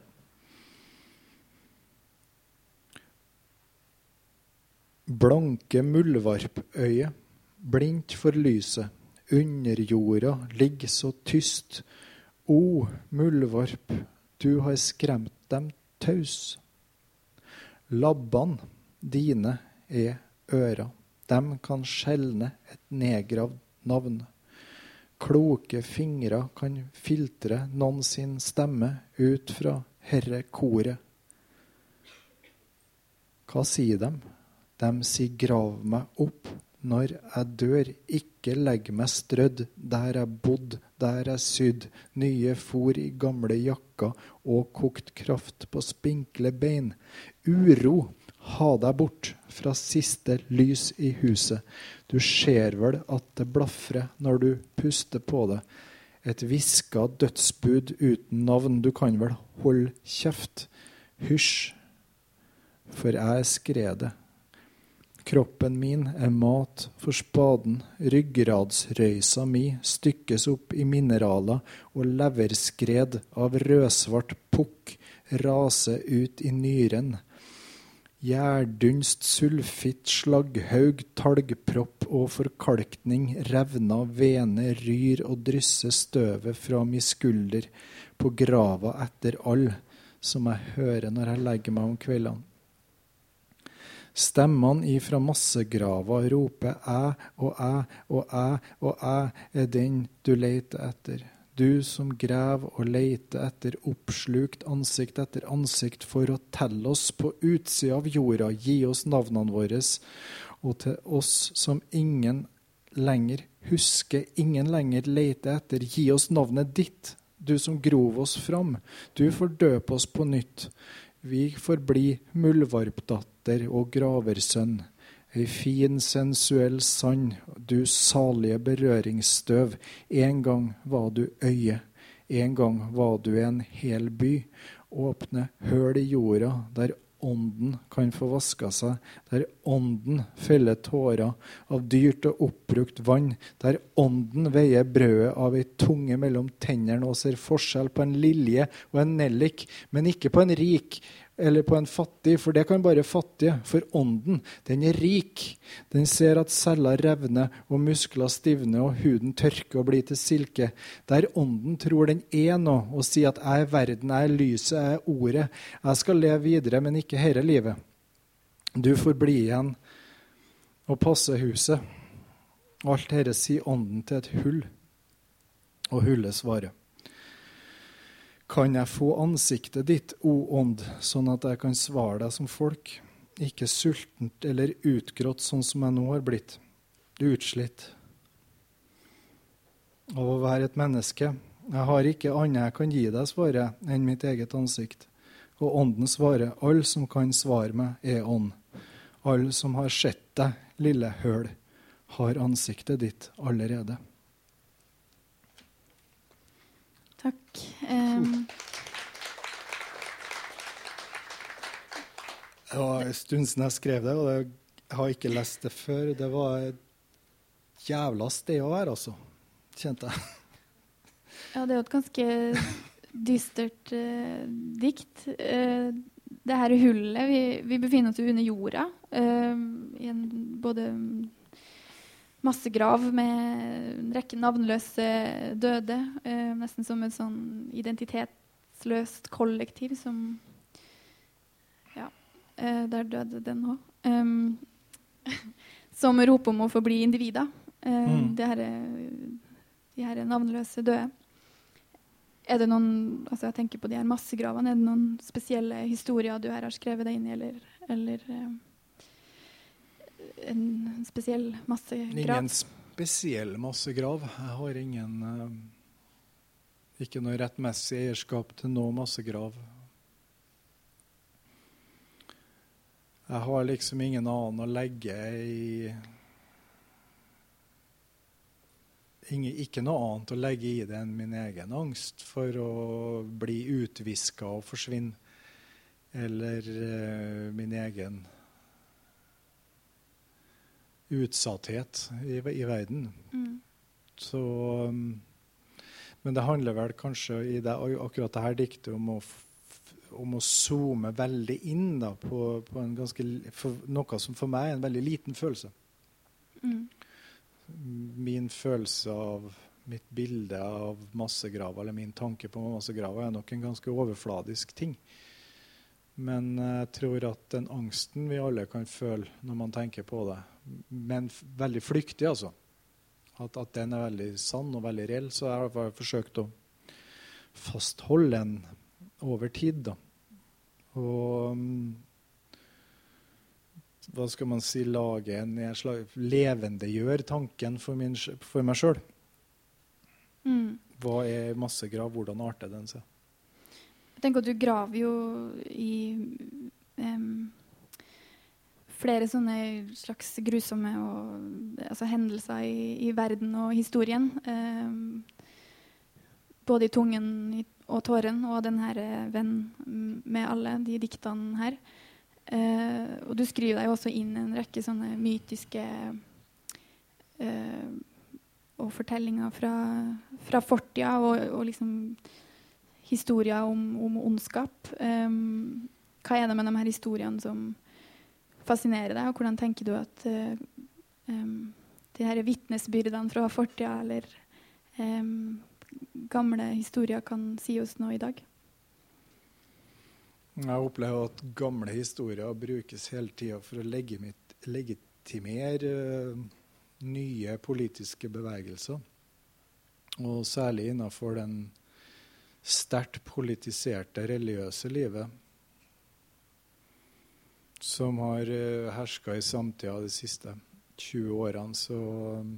Blanke muldvarpøye, blindt for lyset Underjorda ligger så tyst. O, muldvarp, du har skremt dem taus. Labbene dine er øra. Dem kan skjelne et nedgravd navn. Kloke fingre kan filtre noen sin stemme ut fra herre koret. Hva sier dem? Dem sier grav meg opp når jeg dør, ikke legg meg strødd der jeg bodd, der jeg sydd, nye fôr i gamle jakker og kokt kraft på spinkle bein. Uro, ha deg bort fra siste lys i huset. Du ser vel at det blafrer når du puster på det. Et hviska dødsbud uten navn, du kan vel holde kjeft. Hysj, for jeg er skredet. Kroppen min er mat for spaden, ryggradsrøysa mi stykkes opp i mineraler, og leverskred av rødsvart pukk raser ut i nyren. Gjærdunst, sulfitt, slagghaug, talgpropp og forkalkning, revna vene ryr og drysser støvet fra mi skulder på grava etter all som jeg hører når jeg legger meg om kveldene. Stemmene ifra massegrava roper æ og æ og æ og æ er den du leiter etter. Du som graver og leiter etter oppslukt ansikt etter ansikt for å telle oss på utsida av jorda, gi oss navnene våre, og til oss som ingen lenger husker, ingen lenger leter etter, gi oss navnet ditt, du som grov oss fram, du får døpe oss på nytt. Vi får bli muldvarpdatter og graversønn, ei fin, sensuell sand, du salige berøringsstøv, en gang var du øye, en gang var du en hel by, åpne høl i jorda der ånden kan få vaska seg, der ånden feller tårer av dyrt og oppbrukt vann, der ånden veier brødet av ei tunge mellom tennene og ser forskjell på en lilje og en nellik, men ikke på en rik eller på en fattig, for det kan bare fattige. For ånden, den er rik. Den ser at celler revner og muskler stivner og huden tørker og blir til silke. Der ånden tror den er noe og sier at 'jeg er verden, jeg er lyset, jeg er ordet'. Jeg skal leve videre, men ikke herre livet. Du får bli igjen og passe huset. Alt dette sier ånden til et hull, og hullet svarer. Kan jeg få ansiktet ditt, o ånd, sånn at jeg kan svare deg som folk, ikke sultent eller utgrått sånn som jeg nå har blitt, utslitt av å være et menneske. Jeg har ikke annet jeg kan gi deg, svarer jeg, enn mitt eget ansikt. Og ånden svarer, all som kan svare meg, er ånd. All som har sett deg, lille høl, har ansiktet ditt allerede. Takk. Um, det var en stund siden jeg skrev det, og jeg har ikke lest det før. Det var et jævla sted å være, altså. Kjente jeg. Ja, det er jo et ganske dystert uh, dikt. Uh, det her hullet Vi, vi befinner oss under jorda. Uh, I en både massegrav med en rekke navnløse døde. Eh, nesten som et sånn identitetsløst kollektiv som Ja, eh, der døde den òg. Um, som roper om å få bli individer. Eh, mm. de, her, de her navnløse døde. Er det noen altså jeg tenker på de her massegravene, er det noen spesielle historier du her har skrevet deg inn i, eller, eller eh, en spesiell massegrav? Ingen spesiell massegrav. Jeg har ingen uh, Ikke noe rettmessig eierskap til noe massegrav. Jeg har liksom ingen annen å legge i ingen, Ikke noe annet å legge i det enn min egen angst for å bli utviska og forsvinne. Eller uh, min egen utsatthet i, i verden. Mm. Så um, Men det handler vel kanskje i det, akkurat dette diktet om å, om å zoome veldig inn da, på, på ganske, noe som for meg er en veldig liten følelse. Mm. Min følelse av mitt bilde av massegraver, eller min tanke på massegraver, er nok en ganske overfladisk ting. Men jeg tror at den angsten vi alle kan føle når man tenker på det, men veldig flyktig, altså. At, at, den er veldig sann og veldig reell. Så jeg har forsøkt å fastholde den over tid. da. Og um, hva skal man si lage en levendegjør tanken for, min, for meg sjøl. Mm. Hva er massegrav? Hvordan arter den seg? Jeg tenker at du graver jo i um, flere sånne slags grusomme og, altså hendelser i, i, verden og historien. Um, både i tungen og tåren og den her eh, venn med alle de diktene her. Uh, og du skriver deg også inn en rekke sånne mytiske uh, og fortellinger fra, fra fortida og, og, liksom historier om, om ondskap. Um, hva er det med de her historiene som, fascinerer deg, og hvordan tenker du at uh, um, de her vitnesbyrdene fra fortida eller um, gamle historier kan si oss noe i dag? Jeg opplever at gamle historier brukes hele tida for å legitimere uh, nye politiske bevegelser. Og særlig innenfor den sterkt politiserte religiøse livet som har eh, herska i samtida de siste 20 årene. Så um,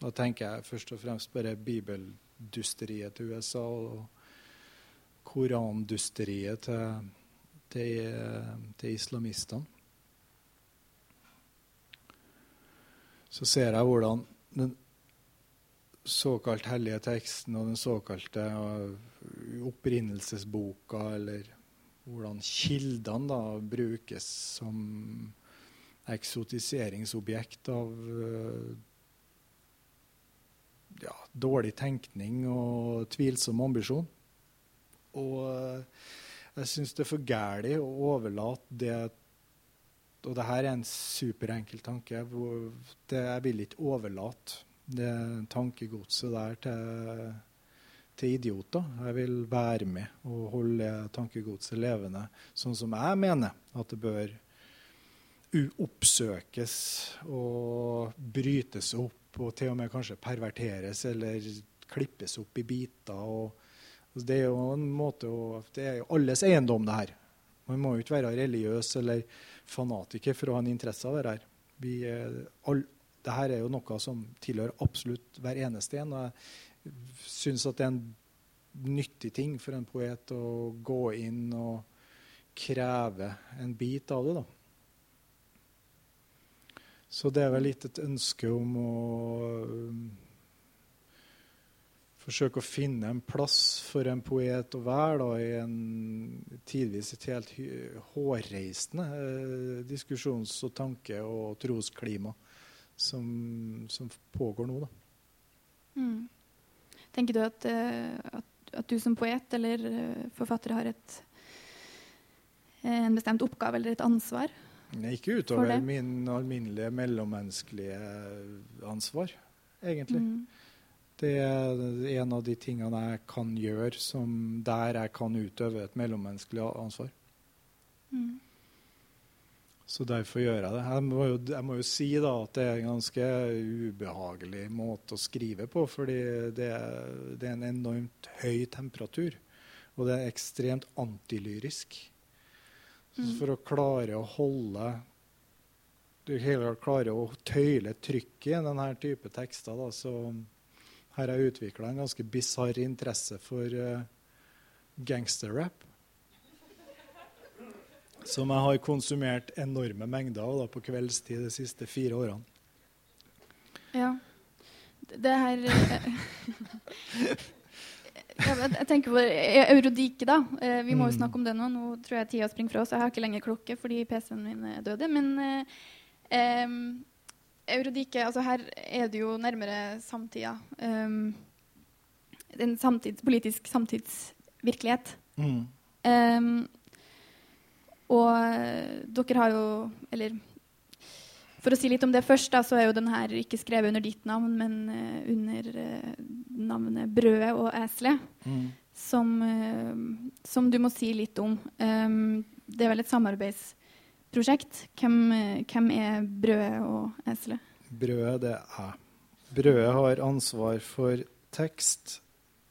da tenker jeg først og fremst bare bibeldusteriet til USA og korandusteriet til, til, til islamistene. Så ser jeg hvordan den såkalt hellige teksten og den såkalte opprinnelsesboka eller hvordan kildene da brukes som eksotiseringsobjekt av uh, ja, dårlig tenkning og tvilsom ambisjon. Og uh, jeg syns det er for gærent å overlate det Og det her er en superenkel tanke. Det, jeg vil ikke overlate det tankegodset der til til idioter. Jeg vil være med og holde tankegodset levende, sånn som jeg mener at det bør oppsøkes og brytes opp og til og med kanskje perverteres eller klippes opp i biter. Og, altså det er jo en måte å, det er jo alles eiendom, det her. Man må jo ikke være religiøs eller fanatiker for å ha en interesse av det her. Vi, er all, det her er jo noe som tilhører absolutt hver eneste en. og jeg syns at det er en nyttig ting for en poet å gå inn og kreve en bit av det. da. Så det er vel litt et ønske om å um, forsøke å finne en plass for en poet å være da, i en tidvis et helt hårreisende eh, diskusjons- og tanke- og trosklima som, som pågår nå. Mm. Tenker du at, eh, at, at, du som poet eller eh, forfatter har et, en bestemt oppgave eller et ansvar? Nei, ikke utover min alminnelige mellommenneskelige ansvar, egentlig. Mm. Det er en av de tingene jeg kan gjøre som der jeg kan utøve et mellommenneskelig ansvar. Mm. Så derfor gjør jeg det. Jeg må, jo, jeg må jo si da at det er en ganske ubehagelig måte å skrive på, fordi det, det er en enormt høy temperatur. Og det er ekstremt antilyrisk. Så For å klare å holde Du heller klarer å tøyle trykket i denne type tekster, da, så her har jeg utvikla en ganske bisarr interesse for uh, gangsterrap som jeg har konsumert enorme mengder av da, på kveldstid de siste fire årene. Ja. Det her eh, jeg, tenker på Eurodike, da. Eh, vi må jo mm. snakke om det nå. Nå tror jeg tida springer fra oss. Jeg har ikke lenger klokke fordi PC-en min er døde. Men um, Eurodike altså Her er det jo nærmere samtida. Um, en samtids, politisk samtidsvirkelighet. Mm. Um, og eh, dere har jo Eller for å si litt om det først, da, så er jo den her ikke skrevet under ditt navn, men uh, under uh, navnet Brødet og Eselet. Mm. Som, uh, som, du må si litt om. Um, det er vel et samarbeidsprosjekt. Hvem, hvem er Brødet og Eselet? Brødet, det er Brødet har ansvar for tekst,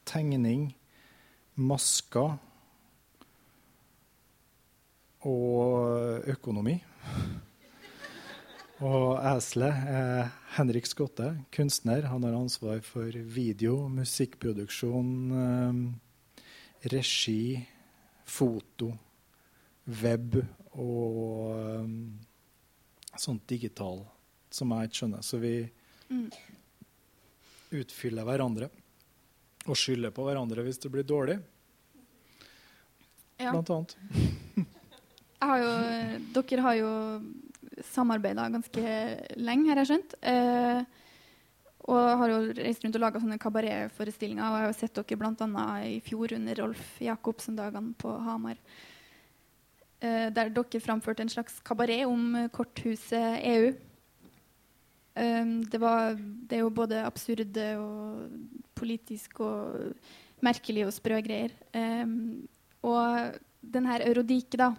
tegning, masker og økonomi. Og eselet er Henrik Skotte, kunstner. Han har ansvar for video, musikkproduksjon, eh, regi, foto, web og eh, sånt digital som jeg ikke skjønner. Så vi mm. utfyller hverandre og skylder på hverandre hvis det blir dårlig, ja. blant annet. Har jo, dere har jo samarbeida ganske lenge, har jeg skjønt. Eh, og har jo reist rundt og laga sånne kabaretforestillinger. Og jeg har sett dere bl.a. i fjor under Rolf Jacobsen-dagene på Hamar. Eh, der dere framførte en slags kabaret om korthuset EU. Um, det, var, det, er jo både absurde og politisk og merkelig og sprø greier. Um, og den her Eurodike, da,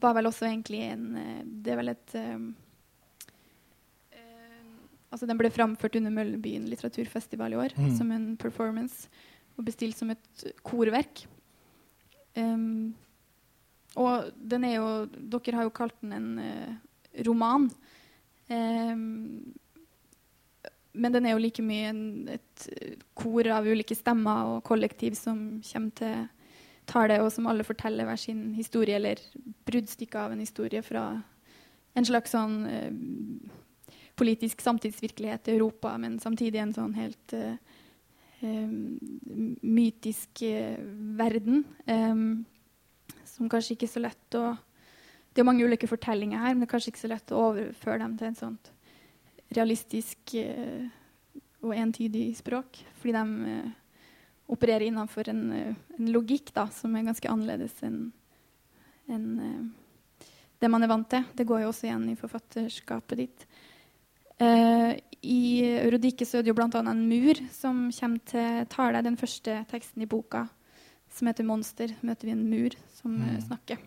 var vel også egentlig en eh, Det er vel et um, Altså Den ble framført under Møllebyen litteraturfestival i år mm. som en performance. Og bestilt som et korverk. Um, og den er jo Dere har jo kalt den en uh, roman. Um, men den er jo like mye en, et kor av ulike stemmer og kollektiv som kommer til tar og som alle forteller hver sin historie, eller bruddstykke av en historie fra en slags sånn eh, politisk samtidsvirkelighet i Europa, men samtidig en sånn helt uh, um, mytisk uh, verden. Um, som kanskje ikke er så lett å Det er mange ulike fortellinger her, men det er kanskje ikke så lett å overføre dem til en sånt realistisk eh, og entydig språk. Fordi de eh, opererer innenfor en, eh, en, logikk da, som er ganske annerledes enn en, eh, det man er vant til. Det går jo også igjen i forfatterskapet ditt. Uh, I så er det jo bl.a. en mur som kommer til tale. Den første teksten i boka, som heter 'Monster', møter vi en mur som mm. snakker.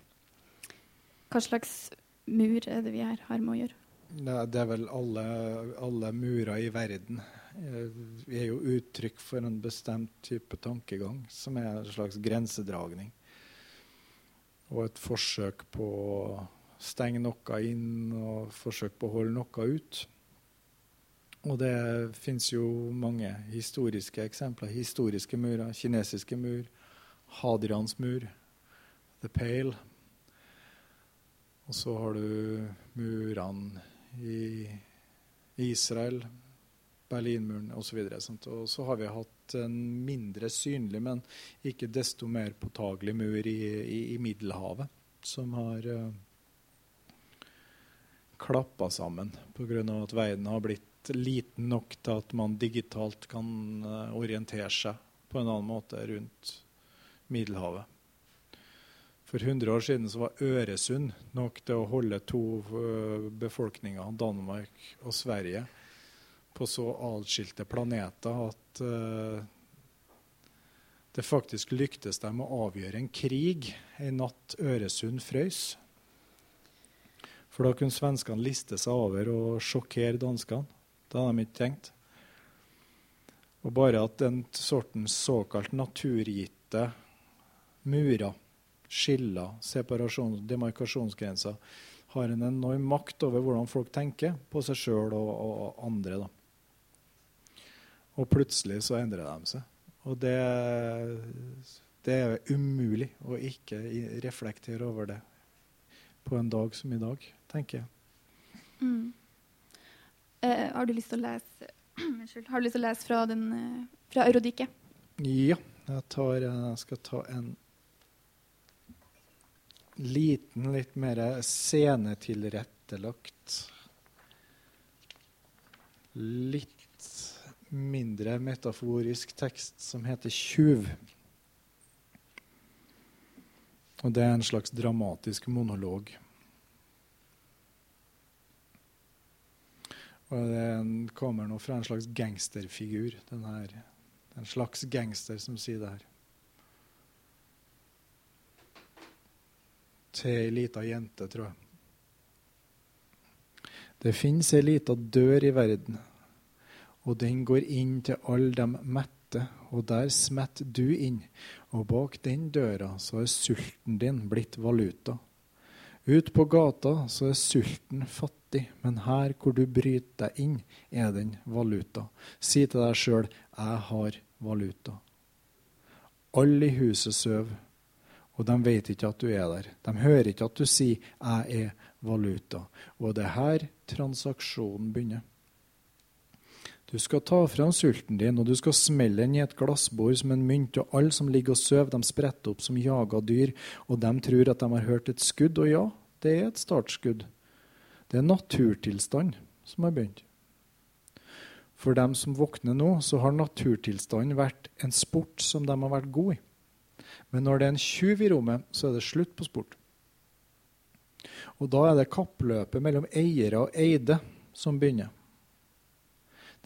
Hva slags mur er det vi her har med å gjøre? Det er vel alle, alle murer i verden er jo uttrykk for en bestemt type tankegang, som er en slags grensedragning. Og et forsøk på å stenge noe inn og forsøk på å holde noe ut. Og det fins jo mange historiske eksempler. Historiske murer, kinesiske mur, Hadrians mur, The Pale. Og så har du murene i Israel, Berlinmuren osv. Og, og så har vi hatt en mindre synlig, men ikke desto mer påtagelig mur i, i, i Middelhavet, som har uh, klappa sammen pga. at verden har blitt liten nok til at man digitalt kan uh, orientere seg på en annen måte rundt Middelhavet. For 100 år siden så var Øresund nok til å holde to eh, befolkninger, Danmark og Sverige, på så atskilte planeter at uh, det faktisk lyktes dem å avgjøre en krig en natt Øresund frøs. For da kunne svenskene liste seg over og sjokkere danskene. Det hadde de ikke tenkt. Og bare at den sortens såkalt naturgitte murer, skiller, separasjon, demarkasjonsgrenser, har en enorm makt over hvordan folk tenker på seg sjøl og, og, andre. Da. Og plutselig så endrer de seg. Og det, det er umulig å ikke reflektere over det på en dag som i dag, tenker jeg. Mm. Eh, har du lyst til å lese Har du lyst til å lese fra, den, uh, fra Eurodiket? Ja. Jeg, tar, jeg skal ta en liten, litt mer scenetilrettelagt Litt mindre metaforisk tekst som heter 'Tjuv'. Og det er en slags dramatisk monolog. Og det kommer nå fra en slags gangsterfigur. Den her, en slags gangster som sier det her. Til ei lita jente, tror jeg. Det fins ei lita dør i verden, og den går inn til alle dem mette, og der smetter du inn, og bak den døra så er sulten din blitt valuta. Ut på gata så er sulten fattig, men her hvor du bryter deg inn, er den valuta. Si til deg sjøl 'jeg har valuta'. Alle i huset sover, og de vet ikke at du er der. De hører ikke at du sier 'jeg er valuta'. Og det er her transaksjonen begynner. Du skal ta fram sulten din, og du skal smelle den i et glassbord som en mynt, og alle som ligger og sover, de spretter opp som jaga dyr, og de tror at de har hørt et skudd, og ja, det er et startskudd. Det er naturtilstand som har begynt. For dem som våkner nå, så har naturtilstanden vært en sport som de har vært gode i. Men når det er en tjuv i rommet, så er det slutt på sport. Og da er det kappløpet mellom eiere og eide som begynner.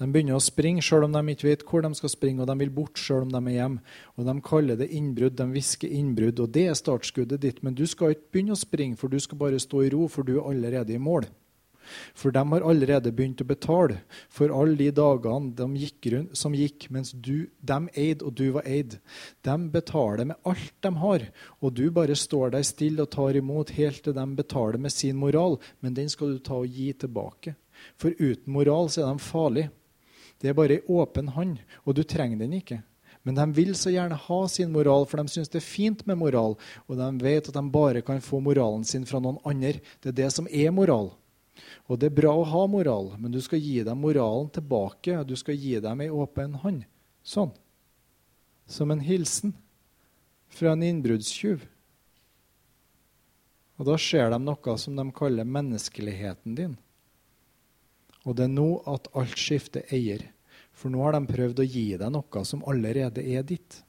De begynner å springe selv om de ikke vet hvor de skal springe, og de vil bort selv om de er hjemme. Og De kaller det innbrudd, de hvisker innbrudd, og det er startskuddet ditt. Men du skal ikke begynne å springe, for du skal bare stå i ro, for du er allerede i mål. For de har allerede begynt å betale for alle de dagene de gikk rundt, som gikk mens du, de eide og du var eid. De betaler med alt de har, og du bare står der stille og tar imot helt til de betaler med sin moral, men den skal du ta og gi tilbake. For uten moral så er de farlige. Det er bare i åpen hånd, og du trenger den ikke. Men de vil så gjerne ha sin moral, for de syns det er fint med moral. Og de vet at de bare kan få moralen sin fra noen andre. Det er det som er moral. Og det er bra å ha moral, men du skal gi dem moralen tilbake. Du skal gi dem ei åpen hånd. Sånn. Som en hilsen fra en innbruddstyv. Og da ser de noe som de kaller menneskeligheten din. Og det er nå at alt skifter eier. For nå har de prøvd å gi deg noe som allerede er ditt.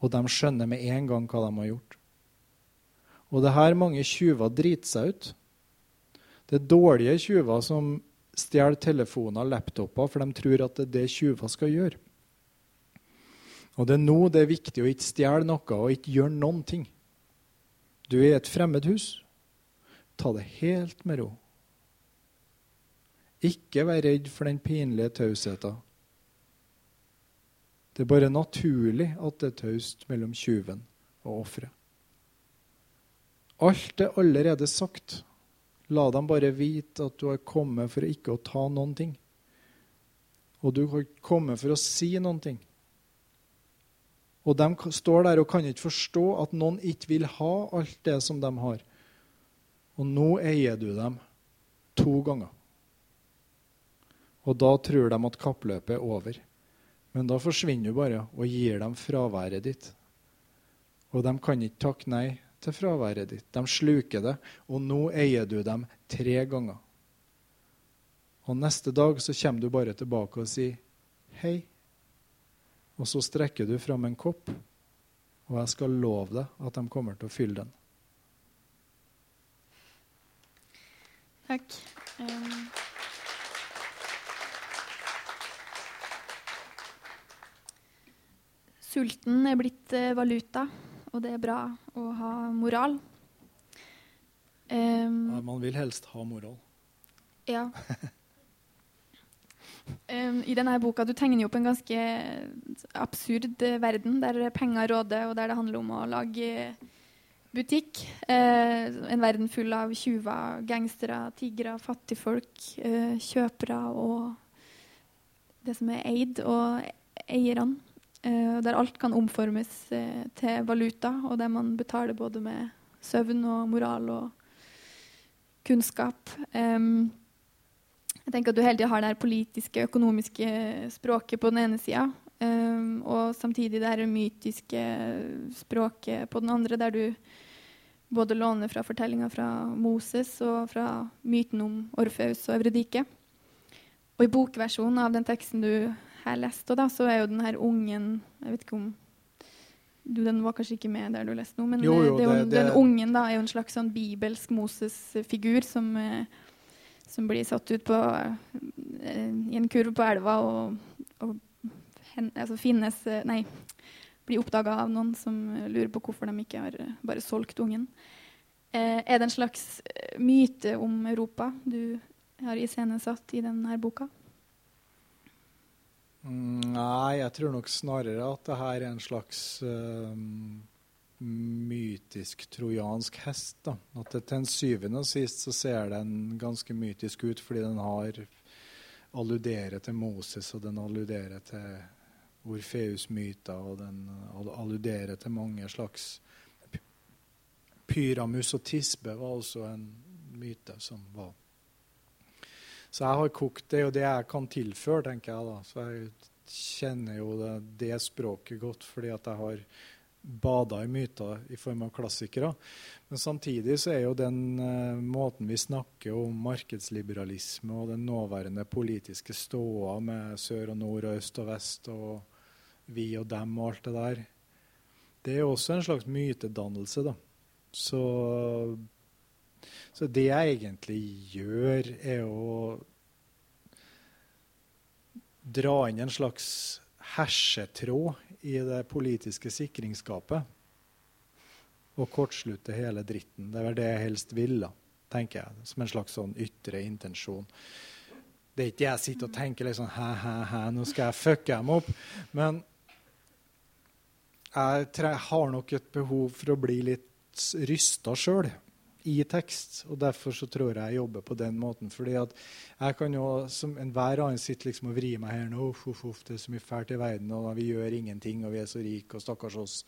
Og de skjønner med en gang hva de har gjort. Og det er her mange tjuver driter seg ut. Det er dårlige tjuver som stjeler telefoner og laptoper, for de tror at det er det tjuver skal gjøre. Og det er nå det er viktig å ikke stjele noe og ikke gjøre noen ting. Du er i et fremmed hus. Ta det helt med ro. Ikke vær redd for den pinlige tausheten. Det er bare naturlig at det er taust mellom tjuven og offeret. Alt er allerede sagt. La dem bare vite at du har kommet for ikke å ta noen ting. Og du har kommet for å si noen ting. Og de står der og kan ikke forstå at noen ikke vil ha alt det som de har. Og nå eier du dem to ganger. Og da tror de at kappløpet er over. Men da forsvinner du bare og gir dem fraværet ditt. Og de kan ikke takke nei til fraværet ditt. De sluker det, og nå eier du dem tre ganger. Og neste dag så kommer du bare tilbake og sier hei. Og så strekker du fram en kopp, og jeg skal love deg at de kommer til å fylle den. Takk. Um, sulten er blitt uh, valuta, og det er bra å ha moral. Um, ja, man vil helst ha moral. Ja. Um, I denne boka du tegner jo opp en ganske absurd verden der penger råder, og der det handler om å lage butikk. Uh, en verden full av tjuver, gangstere, tigre, fattigfolk, uh, kjøpere og det som er eid, og eierne. Uh, der alt kan omformes til valuta, og der man betaler både med søvn og moral og kunnskap. Um, jeg tenker at du hele tida har det politiske, økonomiske språket på den ene sida, um, og samtidig det her mytiske språket på den andre, der du både låner fra fortellinga fra Moses og fra myten om Orfeus og Evredike. Og i bokversjonen av den teksten du her leste, da, så er jo den her ungen Jeg vet ikke om du, Den var kanskje ikke med der du leste nå, men jo, jo, det, det, den ungen da, er jo en slags sånn bibelsk Moses-figur som eh, som blir satt ut på, uh, i en kurv på elva og, og hen, altså finnes Nei, blir oppdaga av noen som lurer på hvorfor de ikke har bare solgt ungen. er det en slags myte om Europa du har iscenesatt i denne boka? Nei, jeg tror nok snarere at det her er en slags mytisk trojansk hest. Da. At det, til en syvende og sist så ser den ganske mytisk ut fordi den har alluderer til Moses, og den alluderer til Orfeus-myter, og den alluderer til mange slags Pyramus og tisbe var også en myte som var Så jeg har kokt det, og det jeg kan tilføre, tenker jeg da. Så jeg kjenner jo det, det språket godt fordi at jeg har bada i myter i form av klassikere. Men samtidig så er jo den uh, måten vi snakker om markedsliberalisme og den nåværende politiske ståa med sør og nord og øst og vest og vi og dem og alt det der, det er jo også en slags mytedannelse, da. Så, så det jeg egentlig gjør, er å dra inn en slags hersetråd i det politiske sikringsskapet og kortslutte hele dritten. Det er vel det jeg helst vil, da, tenker jeg, som en slags sånn ytre intensjon. Det er ikke jeg sitter og tenker liksom hæ, hæ, hæ, nå skal jeg fucke dem opp. Men jeg har nok et behov for å bli litt rysta sjøl i tekst. Og derfor så tror jeg jeg jobber på den måten. fordi at jeg kan jo som enhver annen sitte liksom og vri meg her nå. Uff, uff, uff, det er så mye fælt i verden, og vi gjør ingenting, og vi er så rike, og stakkars oss.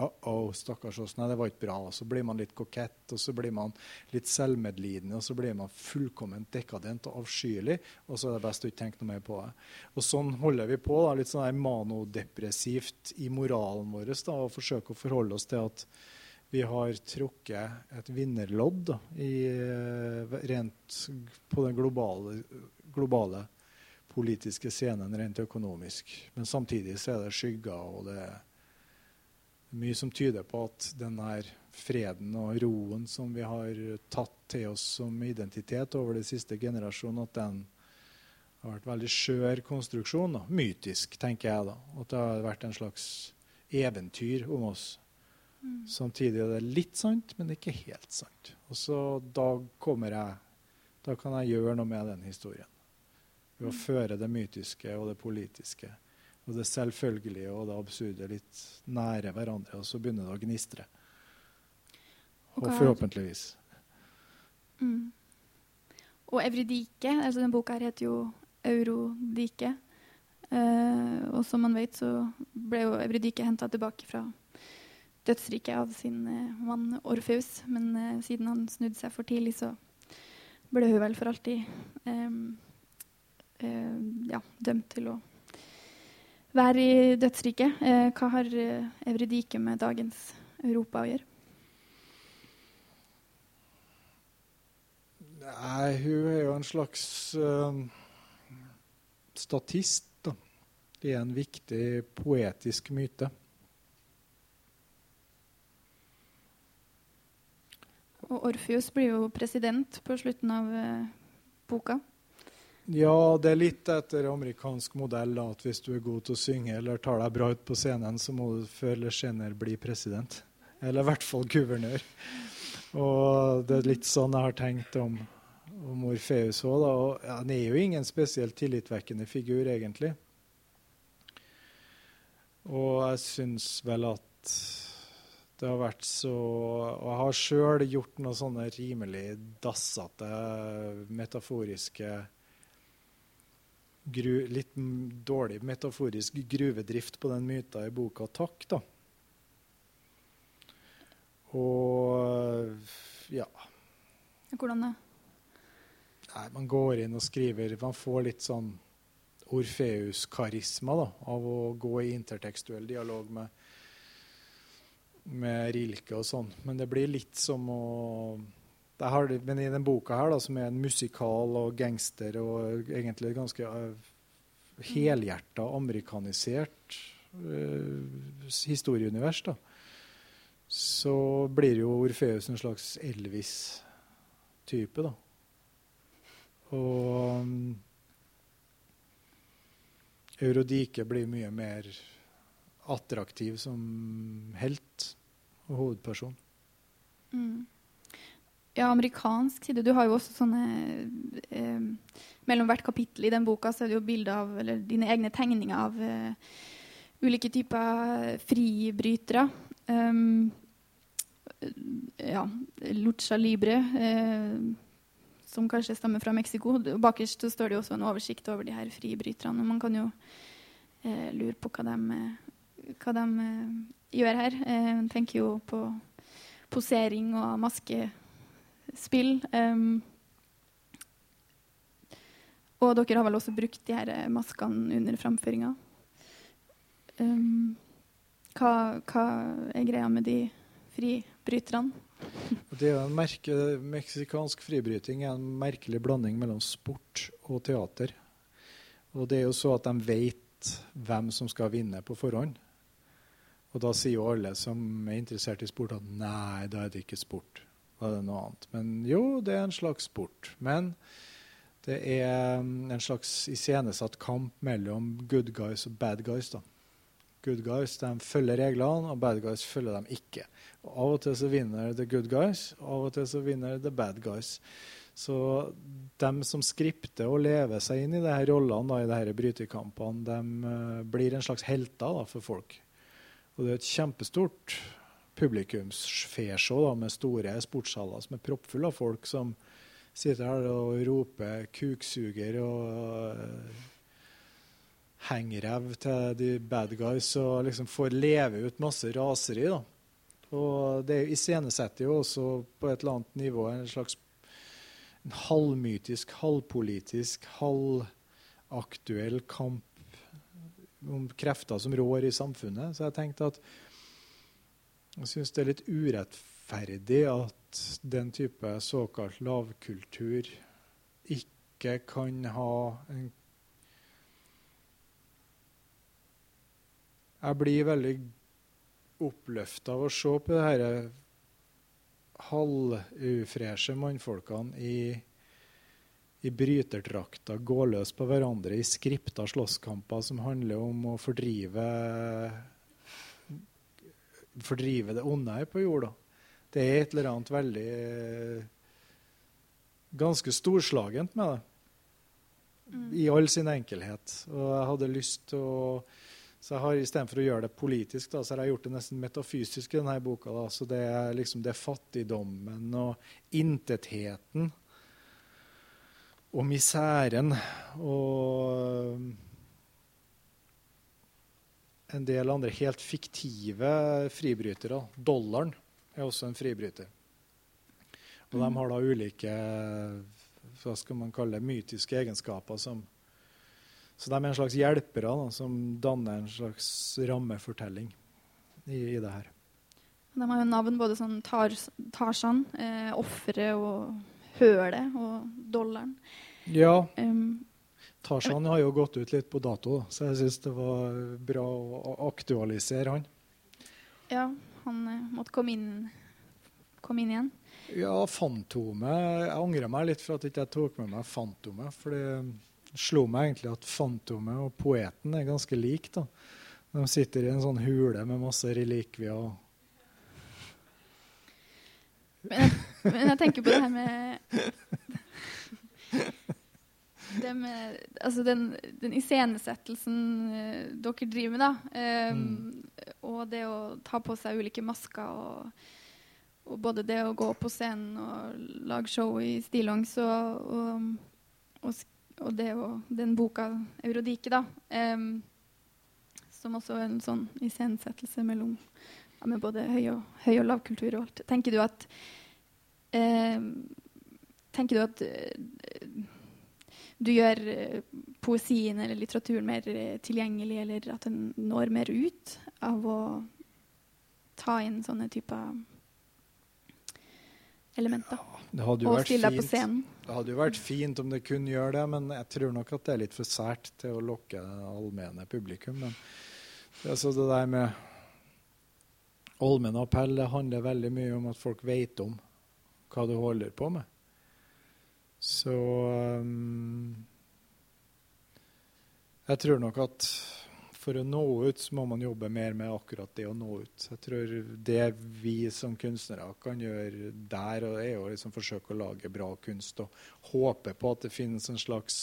Uh -oh, stakkars oss. Nei, det var ikke bra. Og Så blir man litt kokett, og så blir man litt selvmedlidende, og så blir man fullkomment dekadent og avskyelig, og så er det best å ikke tenke noe mer på det. Og sånn holder vi på, da, litt sånn der manodepressivt i moralen vår, da, og forsøker å forholde oss til at Vi har trukket et vinnerlodd i, eh, rent på den globale, globale, politiske scenen rent økonomisk. Men samtidig så er det skygger, og det er mye som tyder på at denne freden og roen som vi har tatt til oss som identitet over de siste generasjonene, at den har vært veldig skjør konstruksjon. Da. Mytisk, tenker jeg da. At det har vært en slags eventyr om oss. Mm. Samtidig er det litt sant, men ikke helt sant. Og så da kommer jeg Da kan jeg gjøre noe med den historien. Ved å mm. føre det mytiske og det politiske og det selvfølgelige og det absurde litt nære hverandre, og så begynner det å gnistre. Og, og forhåpentligvis. Mm. Og Evridike, altså den boka her heter jo Eurodike. Uh, og som man vet, så ble jo Evridike henta tilbake fra dødsriket av sin uh, mann Orfeus. Men uh, siden han snudde seg for tidlig, så ble hun vel for alltid um, ja, dømt til å være i dødsriket. hva har Evridike med dagens Europa å gjøre? Nei, hun er jo en slags statist. Da. Det er en viktig poetisk myte. Og Orfius blir jo president på slutten av uh, boka. Ja, det er litt etter amerikansk modell at hvis du er god til å synge eller tar deg bra ut på scenen, så må du før eller senere bli president. Eller i hvert fall guvernør. Og det er litt sånn jeg har tenkt om, om Orfeus òg. Ja, han er jo ingen spesielt tillitvekkende figur, egentlig. Og jeg syns vel at det har vært så Og jeg har sjøl gjort noen sånne rimelig dassete, metaforiske gru, Litt dårlig metaforisk gruvedrift på den myta i boka 'Takk', da. Og ja. Hvordan det? Nei, Man går inn og skriver Man får litt sånn Orfeus-karisma da, av å gå i intertekstuell dialog med med Rilke og sånn. Men det blir litt som å det, Men i den boka her, da, som er en musikal og gangster og egentlig ganske uh, helhjerta amerikanisert uh, historieunivers, da, så blir jo Orfeus en slags Elvis-type, da. Og um, Eurodike blir mye mer attraktiv som helt og hovedperson. Mm. Ja, amerikansk side. Du har jo også sånne eh, Mellom hvert kapittel i den boka så er det jo bilder av eller dine egne tegninger av eh, ulike typer fribrytere. Um, ja, Lucha Libre, eh, som kanskje stammer fra Mexico. Bakerst står det jo også en oversikt over de her fribryterne. Man kan jo eh, lure på hva de, hva de gjør her. Eh, tenker jo på posering og maskespill. Um, og dere har vel også brukt de her maskene under framføringa. Um, hva, hva, er greia med de fribryterne? Det er en merke, Meksikansk fribryting er en merkelig blanding mellom sport og teater. Og det er jo så at de vet hvem som skal vinne på forhånd. Og da sier alle som er interessert i sport, at nei, da er det ikke sport. Da er det noe annet. Men jo, det er en slags sport. Men det er mm, en slags iscenesatt kamp mellom good guys og bad guys. da. Good guys de følger reglene, og bad guys følger dem ikke. Og Av og til så vinner the good guys, og av og til så vinner the bad guys. Så de som skripter og lever seg inn i de her rollene da, i de her brytekampene, de uh, blir en slags helter da, for folk. Og det er et kjempestort publikumsfeshow med store sportshaller som er proppfulle av folk som sitter her og roper 'kuksuger' og uh, hengrev til de bad guys og liksom får leve ut masse raseri. da. Og det iscenesetter jo også på et eller annet nivå en slags en halvmytisk, halvpolitisk, halvaktuell kamp om krefter som rår i samfunnet. Så jeg tenkte at Jeg syns det er litt urettferdig at den type såkalt lavkultur ikke kan ha en Jeg blir veldig oppløfta av å se på det her halvufreshe mannfolkene i, i bryterdrakter gå løs på hverandre i skripta slåsskamper som handler om å fordrive fordrive det onde her på jorda. Det er et eller annet veldig ganske storslagent med det. Mm. I all sin enkelhet. Og jeg hadde lyst til å så jeg har Istedenfor å gjøre det politisk, da, så har jeg gjort det nesten metafysisk i denne boka. Da. Så det er liksom det fattigdommen og intetheten og misæren og en del andre helt fiktive fribrytere. Dollaren er også en fribryter. Og de har da ulike hva skal man kalle det, mytiske egenskaper som så de er en slags hjelpere da, som danner en slags rammefortelling i, i det her. De har jo navn både sånn tar, Tarzan, eh, offeret og hølet og dollaren. Ja. Um, Tarzan har jo gått ut litt på dato, så jeg syns det var bra å aktualisere han. Ja, han eh, måtte komme inn, komme inn igjen. Ja, Fantomet Jeg angrer meg litt for at jeg ikke tok med meg Fantomet. for det slo meg egentlig at Fantomet og poeten er ganske like. da. De sitter i en sånn hule med masse relikvier. Men jeg, men jeg tenker på det her med det med, altså den, den iscenesettelsen uh, dere driver med, da. Um, mm. Og det å ta på seg ulike masker. Og, og, både det å gå på scenen og lage show i stillongs og, og, og og det og den boka 'Eurodike', da, um, som også er en sånn iscenesettelse mellom ja, med både høy og, høy og lavkultur og alt. Tenker du at um, Tenker du at uh, du gjør uh, poesien eller litteraturen mer uh, tilgjengelig, eller at den når mer ut av å ta inn sånne typer elementer? Ja, og stille deg på scenen. Det hadde jo vært fint om det kunne gjøre det, men jeg tror nok at det er litt for sært til å lokke allmenne publikum. Men det, altså det der med allmenn appell det handler veldig mye om at folk vet om hva du holder på med. Så um, jeg tror nok at for å nå ut, så må man jobbe mer med akkurat det å nå ut. Jeg tror det vi som kunstnere kan gjøre der, er å liksom forsøke å lage bra kunst og håpe på at det finnes en slags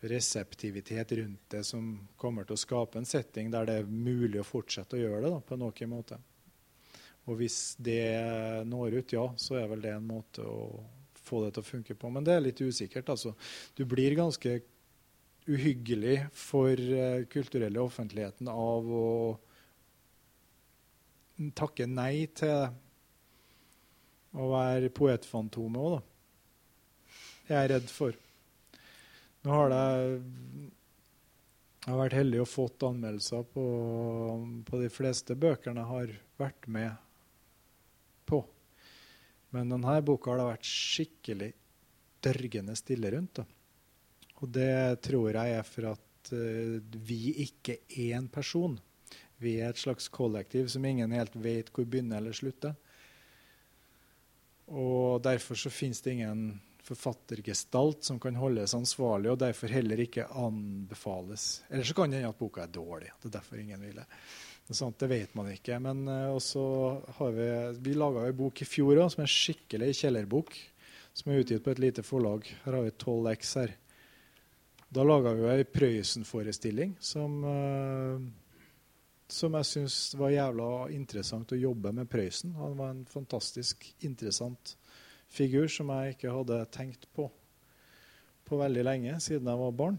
reseptivitet rundt det som kommer til å skape en setting der det er mulig å fortsette å gjøre det da, på noen måte. Og hvis det når ut, ja, så er vel det en måte å få det til å funke på. Men det er litt usikkert. altså. Du blir ganske uhyggelig for uh, kulturelle offentligheten av å takke nei til å være poetfantomet òg, da. Jeg er redd for. Nå har jeg, jeg har vært heldig og fått anmeldelser på, på de fleste bøkene jeg har vært med. Men denne boka har det vært skikkelig dørgende stille rundt. da. Og det tror jeg er for at uh, vi ikke er en person. Vi er et slags kollektiv som ingen helt vet hvor begynner eller slutter. Og derfor så finnes det ingen forfattergestalt som kan holdes ansvarlig, og derfor heller ikke anbefales. Eller så kan det hende at boka er dårlig. Det er derfor ingen vil det. Sånt, det vet man ikke. Men uh, også har vi Vi laga ei bok i fjor også, som er en skikkelig kjellerbok. Som er utgitt på et lite forlag. Her har vi 12 X her. Da laga vi ei Prøysen-forestilling som, uh, som jeg syns var jævla interessant å jobbe med Prøysen. Han var en fantastisk interessant figur som jeg ikke hadde tenkt på på veldig lenge, siden jeg var barn.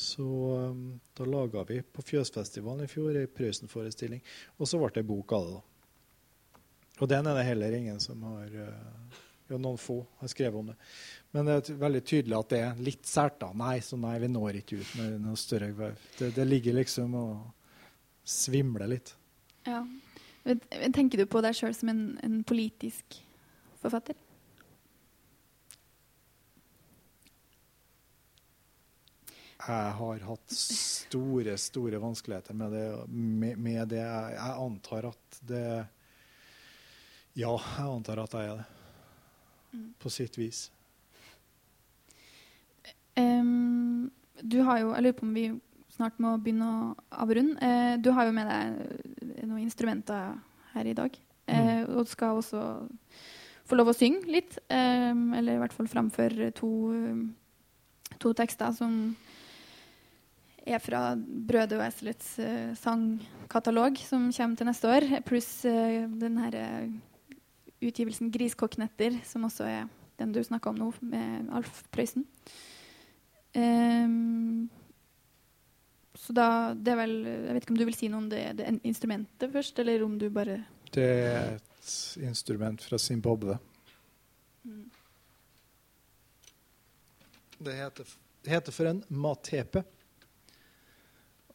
Så um, da laga vi på Fjøsfestivalen i fjor ei Prøysen-forestilling. Og så ble det bok av det. da. Og den er det heller ingen som har uh, Jo, noen få har skrevet om det. Men det er veldig tydelig at det er litt sært. da. Nei, så nei, vi når ikke ut med noe større Det, det ligger liksom og svimler litt. Ja. Tenker du på deg sjøl som en, en, politisk forfatter? Jeg har hatt store, store vanskeligheter med det. Med, med det. Jeg, jeg, antar at det Ja, jeg antar at jeg er det. Mm. På sitt vis. Um, du har jo Jeg lurer på om vi snart må begynne å avrunde. Uh, du har jo med deg noen instrumenter her i dag. Uh, og skal også få lov å synge litt. Um, eller i hvert fall framføre to, to tekster som er fra Brødet og Eselets uh, sangkatalog, som kommer til neste år. Pluss uh, den her uh, utgivelsen 'Griskokknetter', som også er den du snakka om nå, med Alf Prøysen. Um, så da det er vel Jeg vet ikke om du vil si noe om det, det instrumentet først, eller om du bare Det er et instrument fra Zimbabwe. Mm. Det heter, heter for en matepe.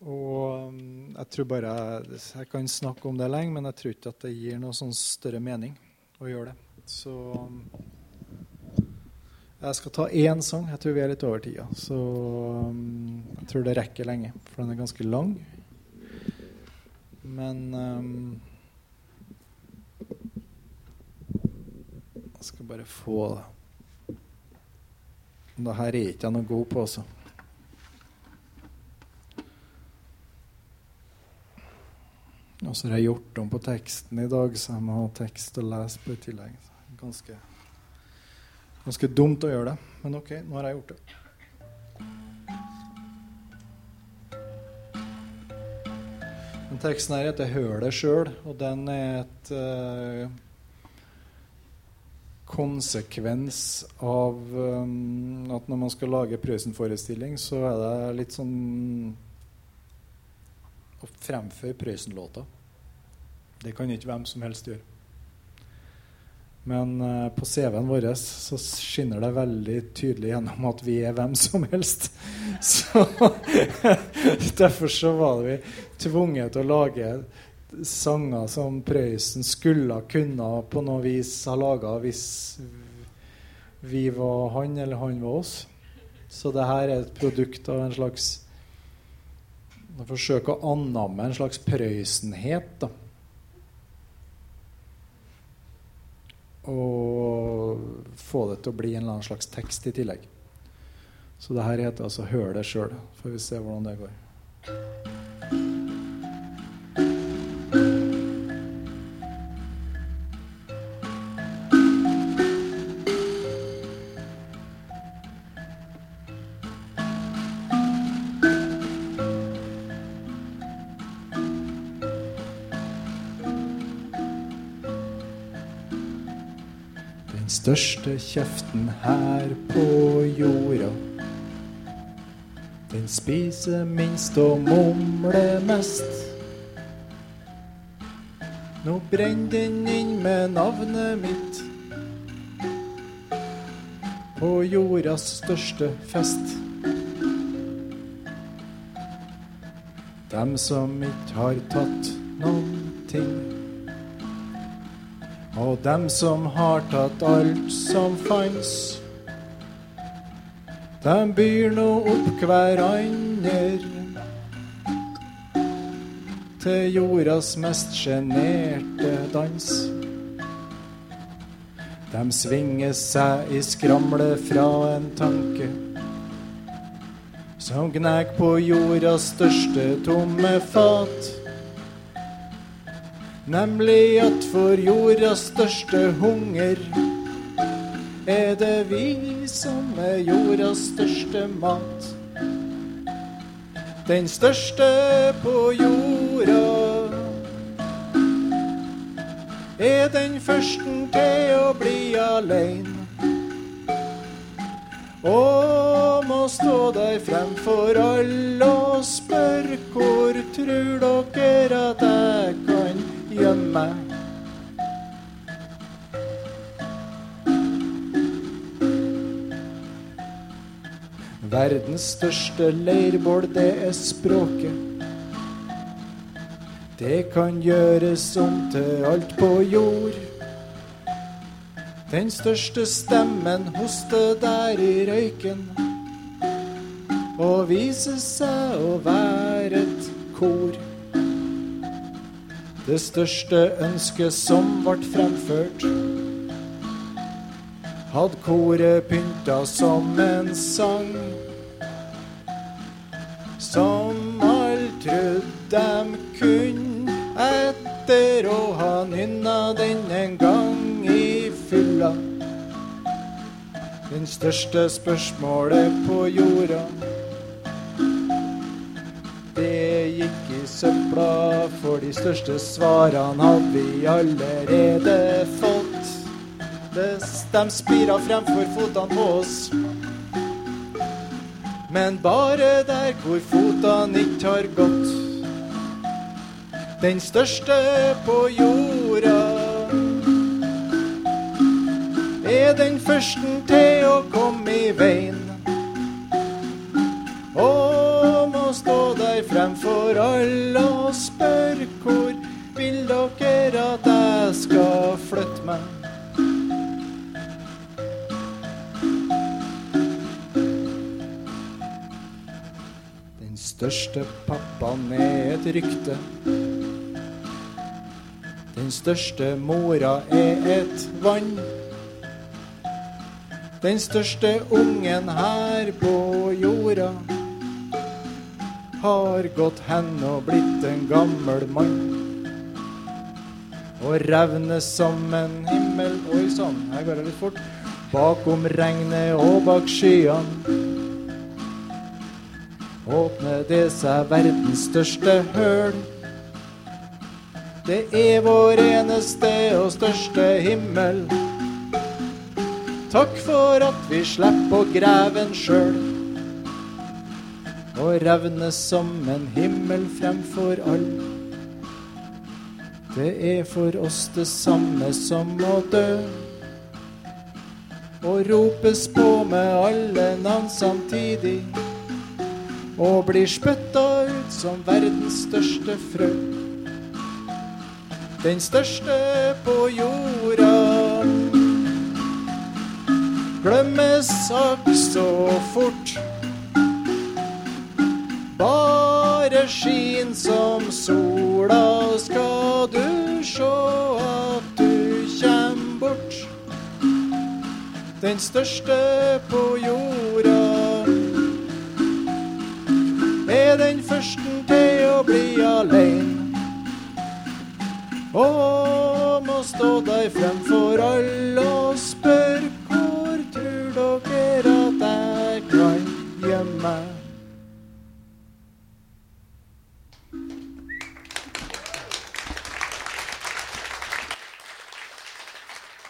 Og um, jeg tror bare jeg, kan snakke om det lenge, men jeg tror ikke at det gir noe sånn større mening å gjøre det. Så um, jeg skal ta én sang. Jeg tror vi er litt over tida. Så um, jeg tror det rekker lenge, for den er ganske lang. Men um, Jeg skal bare få det. Det her er ikke jeg noe god på, altså. Og så har jeg gjort om på teksten i dag, så jeg må ha tekst å lese på i tillegg. Ganske, ganske dumt å gjøre det, men OK, nå har jeg gjort det. Den teksten her heter 'Hør det sjøl', og den er et uh, konsekvens av um, at når man skal lage Prøysen-forestilling, så er det litt sånn å fremføre Prøysen-låta. Det kan ikke hvem som helst gjøre. Men uh, på CV-en vår så skinner det veldig tydelig gjennom at vi er hvem som helst. Så Derfor så var vi tvunget til å lage sanger som Prøysen skulle kunne på noe vis ha laga hvis vi var han eller han var oss. Så det her er et produkt av en slags forsøke å annamme en slags Prøysenhet. da og få det til å bli en eller annen slags tekst i tillegg. Så det her heter altså 'Hør det sjøl'. Får vi se hvordan det går. Største kjeften her på jorda. Den spiser minst og mumler mest. Nå brenner den inn med navnet mitt på jordas største fest. Dem som ikke har tatt noen ting. Og dem som har tatt alt som fanns, dem byr nå opp hverandre til jordas mest sjenerte dans. Dem svinger seg i skramle fra en tanke som gnag på jordas største tomme fat. Nemlig at for jordas største hunger er det vi som er jordas største mat. Den største på jorda er den første til å bli aleine. Og må stå der fremfor alle og spørre hvor tror dere at jeg gjemme. Verdens største leirbål, det er språket. Det kan gjøres om til alt på jord. Den største stemmen hoster der i røyken og viser seg å være et kor. Det største ønsket som ble fremført, hadde koret pynta som en sang. Som alle trodde dem kunne etter å ha nynna den en gang i fylla. Den største spørsmålet på jorda det gikk i søpla, for de største svarene hadde vi allerede fått. De spira fremfor fotene på oss. Men bare der hvor fotene ikke har gått. Den største på jorda er den første til å komme i veien. Og stå fremfor alle og spør hvor vil dere at jeg skal flytte meg? Den største pappaen er et rykte. Den største mora er et vann. Den største ungen her på jorda har gått hen og blitt en gammel mann. Og revner som en himmel Oi sann, her går det litt fort. Bakom regnet og bak skyene åpner det seg verdens største høl. Det er vår eneste og største himmel. Takk for at vi slipper å grave en sjøl. Og revne som en himmel fremfor all. Det er for oss det samme som å dø. Og ropes på med alle navn samtidig. Og blir spytta ut som verdens største frø. Den største på jorda glemmes akk så fort bare skin som sola, skal du sjå at du kjem bort. Den største på jorda er den første til å bli alein. Og må stå der fremfor alle og spør hvor tror dere at jeg kan gjemme meg?